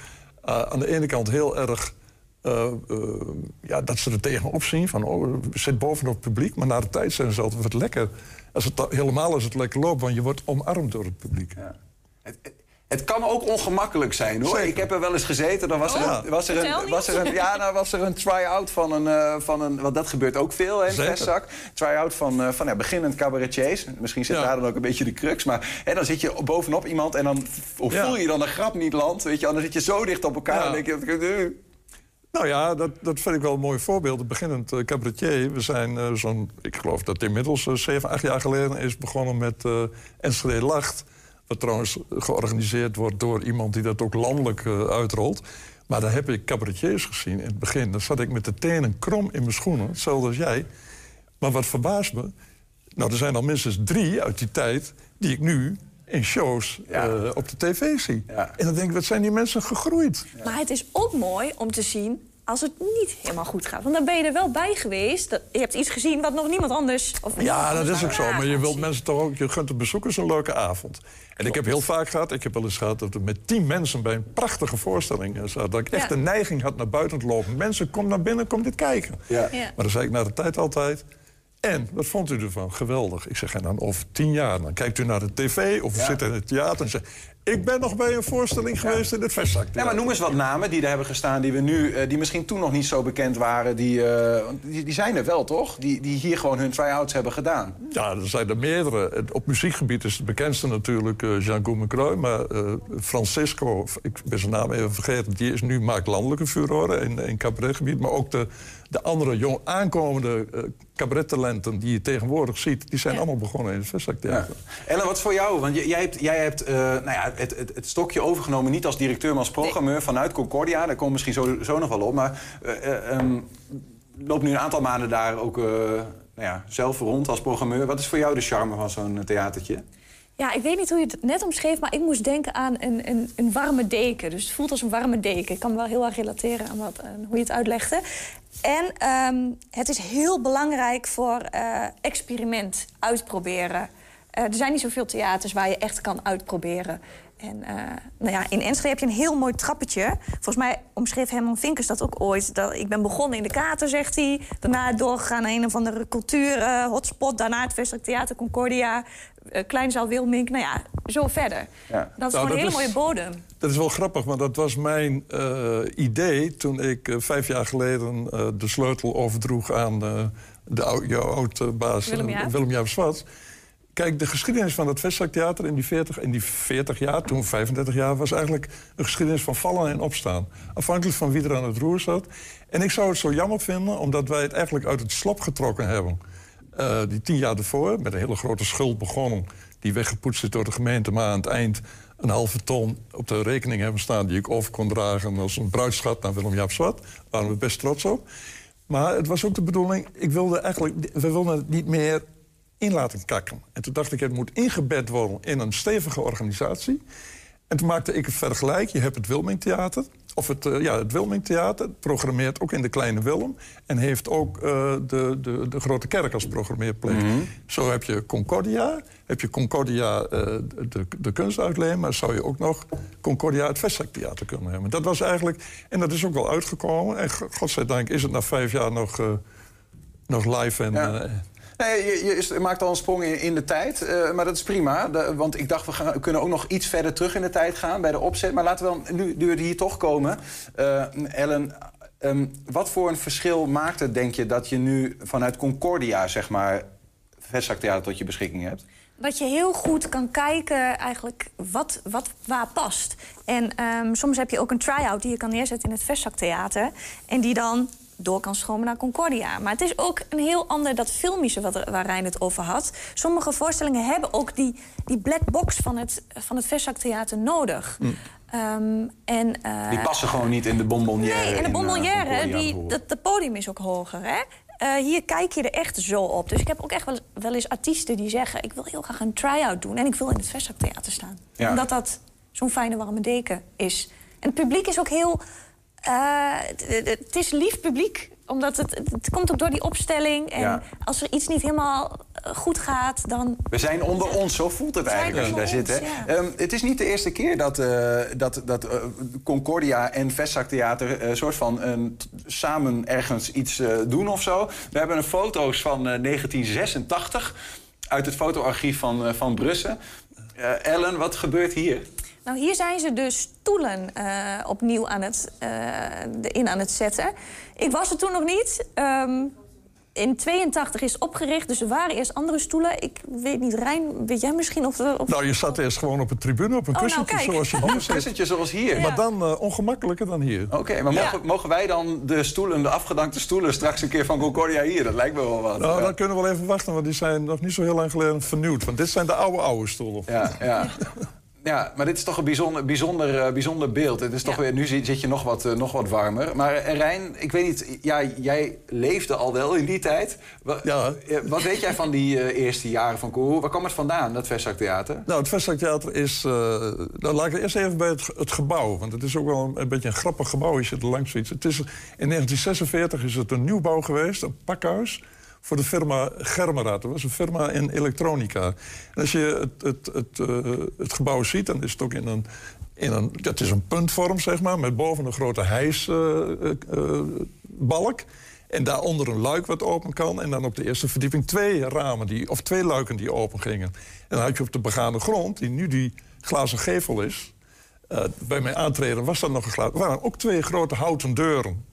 eh, aan de ene kant heel erg eh, ja, dat ze er tegenop zien van, oh, zitten bovenop het publiek. Maar na de tijd zijn ze altijd wat lekker. Als het, helemaal als het lekker loopt, want je wordt omarmd door het publiek. Het kan ook ongemakkelijk zijn hoor. Ik heb er wel eens gezeten. Dan was er Oh. een, was er een, was er een, ja, nou was er een try-out van een, eh, van een. Want dat gebeurt ook veel hè, in Zeker. Vestzak. Try-out van, eh, van ja, beginnend cabaretiers. Misschien zit daar dan ook een beetje de crux. Maar hè, dan zit je bovenop iemand en dan of Ja. voel je dan een grap niet land. Weet je, wel. dan zit je zo dicht op elkaar. Ja. En denk je, Nou ja, dat, dat vind ik wel een mooi voorbeeld. Een beginnend eh, cabaretier. We zijn eh, zo'n, ik geloof dat het inmiddels 7, 8 jaar geleden is begonnen met eh Enschede Lacht. Wat trouwens georganiseerd wordt door iemand die dat ook landelijk eh, uitrolt. Maar daar heb ik cabaretiers gezien in het begin. Dan zat ik met de tenen krom in mijn schoenen, hetzelfde als jij. Maar wat verbaast me, nou er zijn al minstens drie uit die tijd die ik nu in shows eh, op de tv zie. En dan denk ik, wat zijn die mensen gegroeid? Maar het is ook mooi om te zien als het niet helemaal goed gaat. Want dan ben je er wel bij geweest. Dat, je hebt iets gezien wat nog niemand anders... Of Ja, dat is ook zo. Maar je wilt zien. mensen toch ook... Je gunt de bezoekers een leuke avond. En ik heb heel vaak gehad... Ik heb wel eens gehad dat we met tien mensen bij een prachtige voorstelling eh, zaten. Dat ik echt Ja. de neiging had naar buiten te lopen. Mensen, kom naar binnen, kom dit kijken. Ja. Maar dan zei ik na de tijd altijd... En, wat vond u ervan? Geweldig. Ik zeg, en dan over tien jaar, dan kijkt u naar de tv... of we zitten in het theater en zegt... Ik ben nog bij een voorstelling geweest in het Vestzak. Ja, maar noem eens wat namen die er hebben gestaan... die, we nu, eh, die misschien toen nog niet zo bekend waren. Die, eh, die, die zijn er wel, toch? Die, die hier gewoon hun try-outs hebben gedaan. Ja, er zijn er meerdere. Op muziekgebied is het bekendste natuurlijk eh, Jean Goumet Maar Francisco, ik ben zijn naam even vergeten... die is nu maakt landelijke furoren in, in cabaretgebied. Maar ook de, de andere jong aankomende eh cabarettalenten die je tegenwoordig ziet... die zijn allemaal begonnen in het Vestzaktheater. Ellen, wat voor jou? Want jij hebt, jij hebt nou ja, het, het, het stokje overgenomen... niet als directeur, maar als programmeur vanuit Concordia. Daar komen we misschien zo, zo nog wel op. Maar ehm, loopt nu een aantal maanden daar ook eh, nou ja, zelf rond als programmeur. Wat is voor jou de charme van zo'n theatertje? Ja, ik weet niet hoe je het net omschreef, maar ik moest denken aan een, een, een warme deken. Dus het voelt als een warme deken. Ik kan me wel heel erg relateren aan, wat, aan hoe je het uitlegde. En ehm, het is heel belangrijk voor experiment, uitproberen. Er zijn niet zoveel theaters waar je echt kan uitproberen. En eh, nou ja, in Enschede heb je een heel mooi trappetje. Volgens mij omschreef Herman Vinkers dat ook ooit. Dat, ik ben begonnen in de Kater, zegt hij. Daarna doorgegaan naar een of andere cultuur eh, hotspot. Daarna het Vestig Theater Concordia. eh, Kleinzaal Wilmink. Nou ja, zo verder. Ja. Dat is Nou, gewoon een hele mooie bodem. Dat is wel grappig, want dat was mijn eh, idee... toen ik vijf jaar geleden eh, de sleutel overdroeg aan de ou- jouw oud-baas Willem Jaap. Willem Jaap Zwart. Kijk, de geschiedenis van het Vestzaktheater in die 40, in die 40 jaar, toen 35 jaar, was eigenlijk een geschiedenis van vallen en opstaan. Afhankelijk van wie er aan het roer zat. En ik zou het zo jammer vinden, omdat wij het eigenlijk uit het slop getrokken hebben. Eh, die tien jaar ervoor, met een hele grote schuld begonnen, die weggepoetst is door de gemeente, maar aan het eind een halve ton op de rekening hebben staan die ik over kon dragen als een bruidschat naar Willem Jaap Zwart. Daar waren we best trots op. Maar het was ook de bedoeling, ik wilde eigenlijk, we wilden het niet meer in laten kakken. En toen dacht ik, het moet ingebed worden in een stevige organisatie. En toen maakte ik het vergelijk. Je hebt het Wilming Theater. Of het, eh, ja, het Wilming Theater programmeert ook in de Kleine Willem. En heeft ook eh, de, de, de Grote Kerk als programmeerplek. Zo heb je Concordia. Heb je Concordia eh, de, de kunstuitleen. Maar zou je ook nog Concordia het Vestzaktheater kunnen hebben. Dat was eigenlijk... En dat is ook wel uitgekomen. En go- godzijdank is het na vijf jaar nog, nog live en... Ja. Nee, je, je maakt al een sprong in, de tijd, eh, maar dat is prima. Want ik dacht, we, gaan, kunnen ook nog iets verder terug in de tijd gaan bij de opzet. Maar laten we dan, nu, nu hier toch komen... eh, Ellen, ehm, wat voor een verschil maakt het, denk je... dat je nu vanuit Concordia, zeg maar, Vestzaktheater tot je beschikking hebt? Dat je heel goed kan kijken eigenlijk wat, wat waar past. En ehm, soms heb je ook een try-out die je kan neerzetten in het Vestzaktheater. En die dan door kan stromen naar Concordia. Maar het is ook een heel ander dat filmische wat, waar Rijn het over had. Sommige voorstellingen hebben ook die, die black box van het, van het Vestzaktheater nodig. Ehm, en, eh, Die passen gewoon niet in de bonbonnière. Nee, en de eh, bonbonnière, die, dat, dat podium is ook hoger, hè? Eh, hier kijk je er echt zo op. Dus ik heb ook echt wel, wel eens artiesten die zeggen... ik wil heel graag een try-out doen en ik wil in het Vestzaktheater staan. Ja. Omdat dat zo'n fijne warme deken is. En het publiek is ook heel... eh, het- is lief publiek, omdat het, het komt ook door die opstelling. En Ja. als er iets niet helemaal goed gaat, dan... We zijn onder ons, zo voelt het eigenlijk als je daar zit. Ehm, het is niet de eerste keer dat, eh, dat, dat eh, Concordia en Vestzaktheater... eh soort van een- samen ergens iets eh, doen of zo. We hebben een foto's van eh, 1986 uit het fotoarchief van, eh, van Brussel. Eh, Ellen, wat gebeurt hier? Nou, hier zijn ze de stoelen eh, opnieuw aan het, eh, in aan het zetten. Ik was er toen nog niet. Ehm, in 82 is het opgericht, dus er waren eerst andere stoelen. Ik weet niet, Rijn, weet jij misschien of... er- of Nou, je zat eerst gewoon op een tribune, op een Oh, nou, kussentje kijk. zoals je Op hier een zit. kussentje zoals hier. Maar dan eh, ongemakkelijker dan hier. Oké, maar mogen, mogen wij dan de stoelen, de afgedankte stoelen... straks een keer van Concordia hier? Dat lijkt me wel wat. Nou, Ja. dan kunnen we wel even wachten, want die zijn nog niet zo heel lang geleden vernieuwd. Want dit zijn de oude, oude stoelen. Ja, ja. Ja, maar dit is toch een bijzonder, bijzonder, eh, bijzonder beeld. Het is toch weer, nu zit je nog wat, eh, nog wat warmer. Maar eh, Rijn, ik weet niet, ja, jij leefde al wel in die tijd. Wa- eh, Wat weet jij van die eh, eerste jaren van Kourou? Waar kwam het vandaan, dat Vestzaktheater? Nou, het Vestzaktheater is... eh nou, laat ik eerst even bij het, het gebouw. Want het is ook wel een, een beetje een grappig gebouw als je er langs ziet. Het is, in 1946 is het een nieuwbouw geweest, een pakhuis... voor de firma Germeraad. Dat was een firma in elektronica. En als je het, het, het, eh, het gebouw ziet, dan is het ook in een... Het is een puntvorm, zeg maar, met boven een grote hijsbalk. en daaronder een luik wat open kan. En dan op de eerste verdieping twee ramen, die, of twee luiken die open gingen. En dan had je op de begane grond, die nu die glazen gevel is... eh, bij mijn aantreden was dat nog een glazen... Waren ook twee grote houten deuren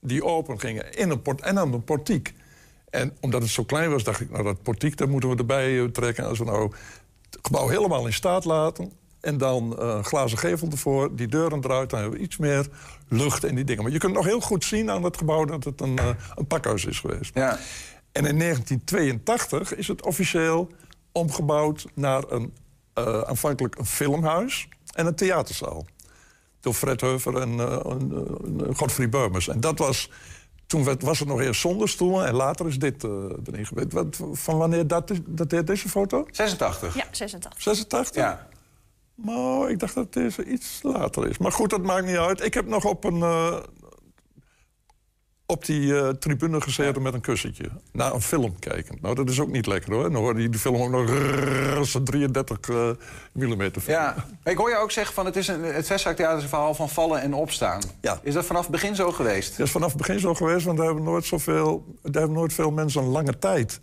die open gingen in een port en aan een portiek. En omdat het zo klein was, dacht ik, nou dat portiek, dat moeten we erbij eh, trekken. Als we nou het gebouw helemaal in staat laten... en dan eh, een glazen gevel ervoor, die deuren eruit... dan hebben we iets meer lucht in die dingen. Maar je kunt nog heel goed zien aan het gebouw dat het een, eh, een pakhuis is geweest. Ja. En in 1982 is het officieel omgebouwd naar een, eh, aanvankelijk een filmhuis en een theaterzaal. Door Fred Heuver en eh, en, eh, Godfried Beumers. En dat was... Toen werd- was het nog eerst zonder stoelen en later is dit eh, erin gebeurd. Wat, van wanneer dat, is- dateert deze foto? 86. Ja, 86. 86? Ja. Nou, ik dacht dat deze iets later is. Maar goed, dat maakt niet uit. Ik heb nog op, een, eh, op die eh, tribune gezeten met een kussentje. Naar een film kijken. Nou, dat is ook niet lekker hoor. Dan hoorde je die film ook nog rrrr, als een 33 eh millimeter film. Ja, ik hoor je ook zeggen van het, is een, het is een verhaal van vallen en opstaan. Ja. Is dat vanaf het begin zo geweest? Dat is vanaf het begin zo geweest, want daar hebben nooit, zoveel, daar hebben nooit veel mensen een lange tijd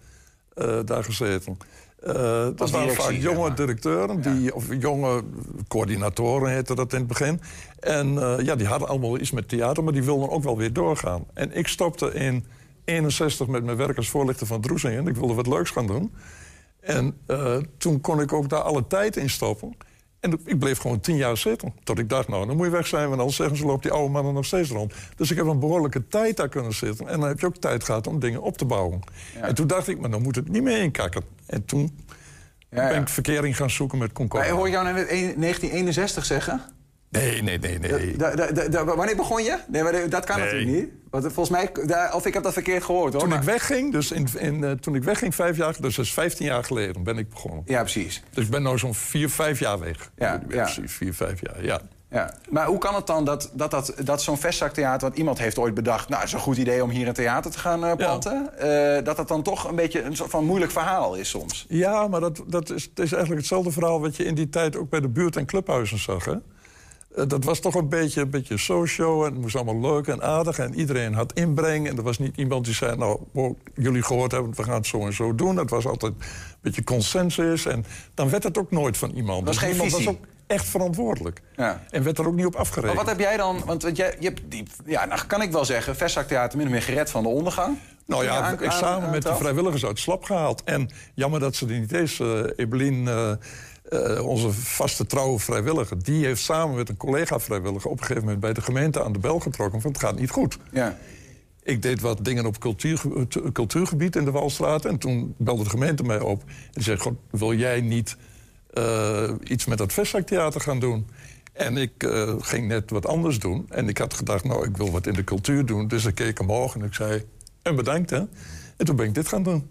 eh, daar gezeten. Eh, dat waren vaak jonge directeuren, die, of jonge coördinatoren heette dat in het begin. En eh, ja, die hadden allemaal iets met theater, maar die wilden ook wel weer doorgaan. En ik stopte in 61 met mijn werk als voorlichter van Droezingen. Ik wilde wat leuks gaan doen. En eh, toen kon ik ook daar alle tijd in stoppen. En ik bleef gewoon tien jaar zitten. Tot ik dacht, nou, dan moet je weg zijn... want anders zeggen ze, loopt die oude man er nog steeds rond. Dus ik heb een behoorlijke tijd daar kunnen zitten. En dan heb je ook tijd gehad om dingen op te bouwen. En toen dacht ik, maar dan moet het niet meer inkakken. En toen ben ik verkering gaan zoeken met Maar Concordia. hoor ik jou een- 1961 zeggen? Nee, nee, nee, nee. Da- da- da- da- wanneer begon je? Nee, maar dat kan Nee. natuurlijk niet. Want volgens mij, of ik heb dat verkeerd gehoord hoor. Toen maar- ik wegging, dus in, in, eh, toen ik wegging vijf jaar, dus dat is 15 jaar geleden, ben ik begonnen. Ja, precies. Dus ik ben nu zo'n vier, vijf jaar weg. Ja, ja. Precies, vier, vijf jaar, ja. Ja. Maar hoe kan het dan dat, dat, dat, dat zo'n vestzaktheater... want iemand heeft ooit bedacht... nou, het is een goed idee om hier een theater te gaan eh, planten... eh, dat dat dan toch een beetje een soort van moeilijk verhaal is soms. Ja, maar dat, dat is, het is eigenlijk hetzelfde verhaal... wat je in die tijd ook bij de buurt- en clubhuizen zag. Hè? Eh, Dat was toch een beetje, een beetje socio en het moest allemaal leuk en aardig... en iedereen had inbreng en er was niet iemand die zei... nou, wow, jullie gehoord hebben, we gaan het zo en zo doen. Het was altijd een beetje consensus en dan werd het ook nooit van iemand. was Dus geen iemand visie. was ook echt verantwoordelijk. Ja. En werd er ook niet op afgerekend. Maar wat heb jij dan... want want jij, je hebt die, ja, nou kan ik wel zeggen... vestzaktheater min of meer gered van de ondergang. Nou ja, Aan- ik aan- samen met de vrijwilligers uit Slap gehaald. En jammer dat ze er niet is. eh Evelien, eh, eh, onze vaste trouwe vrijwilliger... die heeft samen met een collega-vrijwilliger... op een gegeven moment bij de gemeente aan de bel getrokken... van het gaat niet goed. Ja. Ik deed wat dingen op cultuur, cultuurgebied in de Walstraat... en toen belde de gemeente mij op. En zei, God, wil jij niet eh, iets met dat vestzaktheater gaan doen? En ik eh, ging net wat anders doen. En ik had gedacht, nou, ik wil wat in de cultuur doen. Dus ik keek omhoog en ik zei, en bedankt, hè. En toen ben ik dit gaan doen.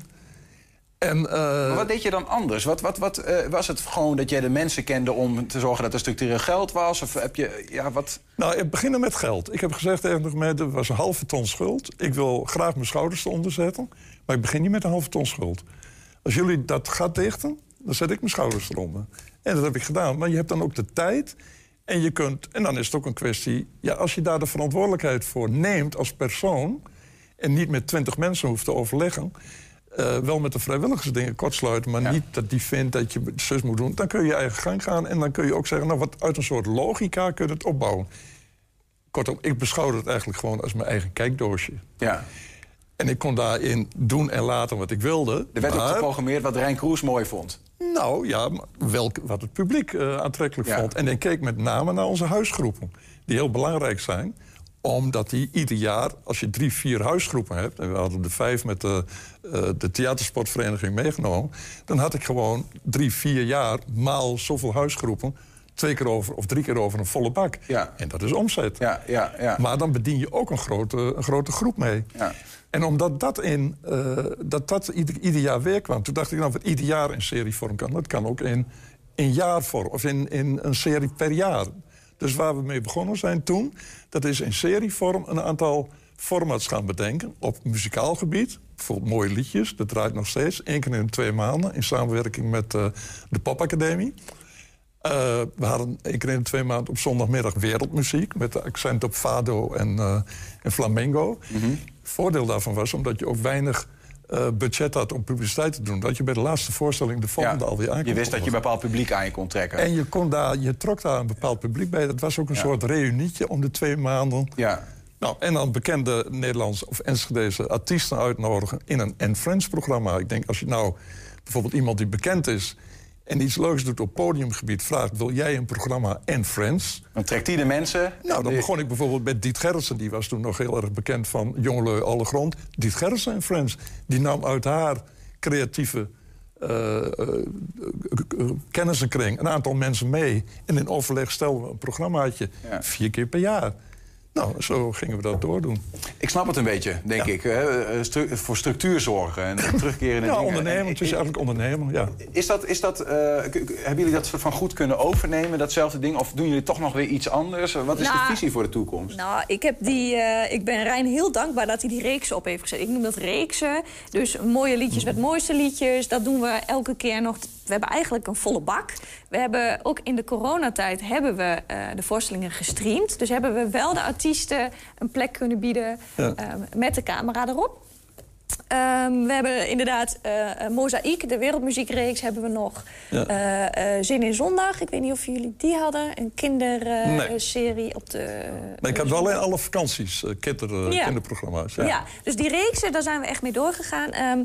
En, eh, Maar wat deed je dan anders? Wat, wat, wat, eh, was het gewoon dat jij de mensen kende om te zorgen dat er structureel geld was? Of heb je, ja, wat... Nou, ik beginnen met geld. Ik heb gezegd tegen de gemeente, er was een halve ton schuld. Ik wil graag mijn schouders eronder zetten. Maar ik begin niet met een halve ton schuld. Als jullie dat gat dichten, dan zet ik mijn schouders eronder. En dat heb ik gedaan. Maar je hebt dan ook de tijd. En, je kunt, en dan is het ook een kwestie... Ja, als je daar de verantwoordelijkheid voor neemt als persoon... en niet met twintig mensen hoeft te overleggen... eh, wel met de vrijwilligersdingen kortsluiten... maar niet dat die vindt dat je zus moet doen... dan kun je je eigen gang gaan en dan kun je ook zeggen... nou, wat uit een soort logica kun je het opbouwen. Kortom, ik beschouw het eigenlijk gewoon als mijn eigen kijkdoosje. Ja. En ik kon daarin doen en laten wat ik wilde. Er werd ook geprogrammeerd wat Rijn Kroes mooi vond. nou ja, wat het publiek eh, aantrekkelijk vond. En ik keek met name naar onze huisgroepen, die heel belangrijk zijn omdat die ieder jaar, als je drie, vier huisgroepen hebt... en we hadden de vijf met de, eh, de theatersportvereniging meegenomen... dan had ik gewoon drie, vier jaar maal zoveel huisgroepen... twee keer over of drie keer over een volle bak. Ja. En dat is omzet. Ja, ja, ja. Maar dan bedien je ook een grote, een grote groep mee. Ja. En omdat dat, in, eh, dat, dat ieder, ieder jaar weer kwam... toen dacht ik, nou, wat ieder jaar in serievorm kan... dat kan ook in, in jaarvorm, of in, in een serie per jaar. Dus waar we mee begonnen zijn toen... dat is in serievorm een aantal formats gaan bedenken... op muzikaal gebied, bijvoorbeeld mooie liedjes... dat draait nog steeds, één keer in de twee maanden... in samenwerking met eh, de Popacademie... Eh, we hadden één keer in de twee maanden op zondagmiddag wereldmuziek... met de accent op fado en, eh, en flamenco. voordeel daarvan was, omdat je ook weinig eh, budget had om publiciteit te doen... dat je bij de laatste voorstelling de volgende alweer aan Je wist dat je een bepaald publiek aan je kon trekken. En je, kon daar, je trok daar een bepaald publiek bij. Dat was ook een soort reunietje om de twee maanden. Ja. Nou, en dan bekende Nederlandse of Enschedeze artiesten uitnodigen... in een And Friends-programma. Ik denk, als je nou bijvoorbeeld iemand die bekend is... en iets leuks doet op podiumgebied, vraagt... wil jij een programma And Friends? Dan trekt hij de mensen... Nou, dan begon ik bijvoorbeeld met Diet Gerritsen. Die was toen nog heel erg bekend van Jongelui Alle Grond. Diet Gerritsen en Friends. Die nam uit haar creatieve eh, kennissenkring een aantal mensen mee. En in overleg stelden we een programmaatje. Vier keer per jaar. Nou, zo gingen we dat doordoen. Ik snap het een beetje, denk ik. hè. Eh, stru- voor structuur zorgen en terugkeren in Ja, dingen. ondernemer. En- Het is eigenlijk ondernemer, ja. Is dat, is dat, eh, hebben jullie dat soort van goed kunnen overnemen, datzelfde ding? Of doen jullie toch nog weer iets anders? Wat is Nou, de visie voor de toekomst? Nou, ik, heb die, eh, ik ben Rijn heel dankbaar dat hij die reeks op heeft gezet. Ik noem dat reeksen. Dus mooie liedjes met mooiste liedjes. Dat doen we elke keer nog. We hebben eigenlijk een volle bak. We hebben ook in de coronatijd hebben we eh, de voorstellingen gestreamd. Dus hebben we wel de artiesten een plek kunnen bieden Ja. eh, met de camera erop. Ehm, we hebben inderdaad eh, Mozaïek, de wereldmuziekreeks, hebben we nog. Ja. Zin in Zondag, ik weet niet of jullie die hadden. Een kinderserie op de... Maar ik had wel in alle vakanties kinder, eh, Ja. kinderprogramma's. Ja. dus die reeksen, daar zijn we echt mee doorgegaan. Ehm,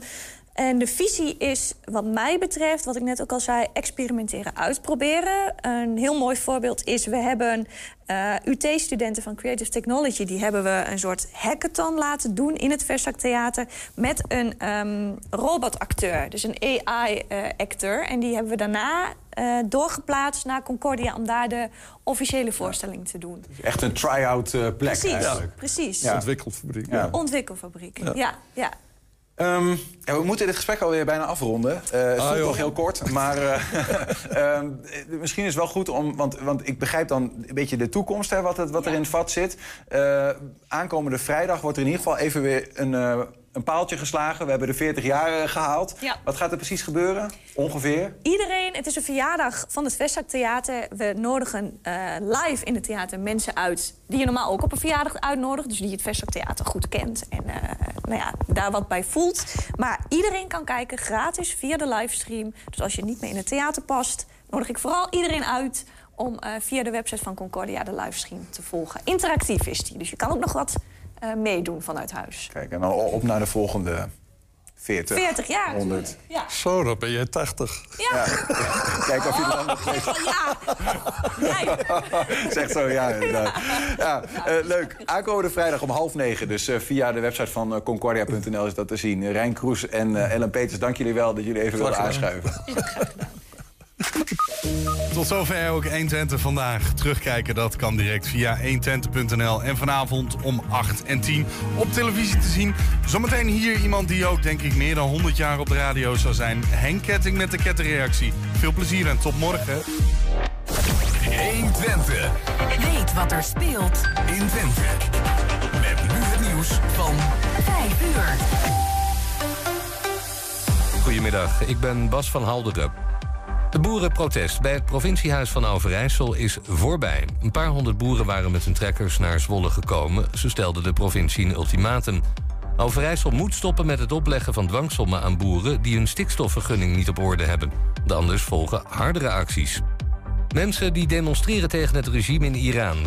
en de visie is, wat mij betreft, wat ik net ook al zei... experimenteren, uitproberen. Een heel mooi voorbeeld is, we hebben eh, UT-studenten van Creative Technology... die hebben we een soort hackathon laten doen in het Verstak Theater... met een ehm, robotacteur, dus een AI-acteur. en die hebben we daarna eh, doorgeplaatst naar Concordia... om daar de officiële voorstelling te doen. Echt een try-out eh, plek Precies, eigenlijk. precies. Ja. Ontwikkelfabriek. Ja. Ontwikkelfabriek, Ja. ja. Ehm, ja, we moeten dit gesprek alweer bijna afronden. Eh het Ah, voelt joh. nog heel kort, maar eh, ehm, eh, misschien is het wel goed om... Want, want ik begrijp dan een beetje de toekomst, hè, wat, het, wat er in het vat zit. Eh, aankomende vrijdag wordt er in ieder geval even weer een, eh, een paaltje geslagen. We hebben de 40 jaar eh, gehaald. Ja. Wat gaat er precies gebeuren? Ongeveer? Iedereen, het is een verjaardag van het Vestzak Theater. We nodigen eh, live in het theater mensen uit die je normaal ook op een verjaardag uitnodigt. Dus die het Vestzak Theater goed kent en eh, nou ja, daar wat bij voelt. Maar iedereen kan kijken gratis via de livestream. Dus als je niet meer in het theater past, nodig ik vooral iedereen uit om via de website van Concordia de livestream te volgen. Interactief is die, dus je kan ook nog wat eh, meedoen vanuit huis. Kijk, en dan op naar de volgende 40. 40 jaar. 100. Ja. Zo, dan ben je 80. Ja. Kijk of je dan nog steeds... Zeg zo, ja, inderdaad. Ja, eh, leuk. Aankomende vrijdag om half negen. Dus eh, via de website van concordia.nl is dat te zien. Rijn Kroes en eh, Ellen Peters, dank jullie wel dat jullie even wilden aanschuiven. Tot zover ook 120 vandaag. Terugkijken dat kan direct via 120.nl. En vanavond om 8 en 10 op televisie te zien. Zometeen hier iemand die ook denk ik meer dan 100 jaar op de radio zou zijn. Henk Ketting met de kettenreactie. Veel plezier en tot morgen. 120. Weet wat er speelt in Twente. Met nu het nieuws van 5 uur. Goedemiddag, ik ben Bas van Halderen. De boerenprotest bij het provinciehuis van Overijssel is voorbij. Een paar honderd boeren waren met hun trekkers naar Zwolle gekomen. Ze stelden de provincie een ultimatum. Overijssel moet stoppen met het opleggen van dwangsommen aan boeren... die hun stikstofvergunning niet op orde hebben. De anders volgen hardere acties. Mensen die demonstreren tegen het regime in Iran...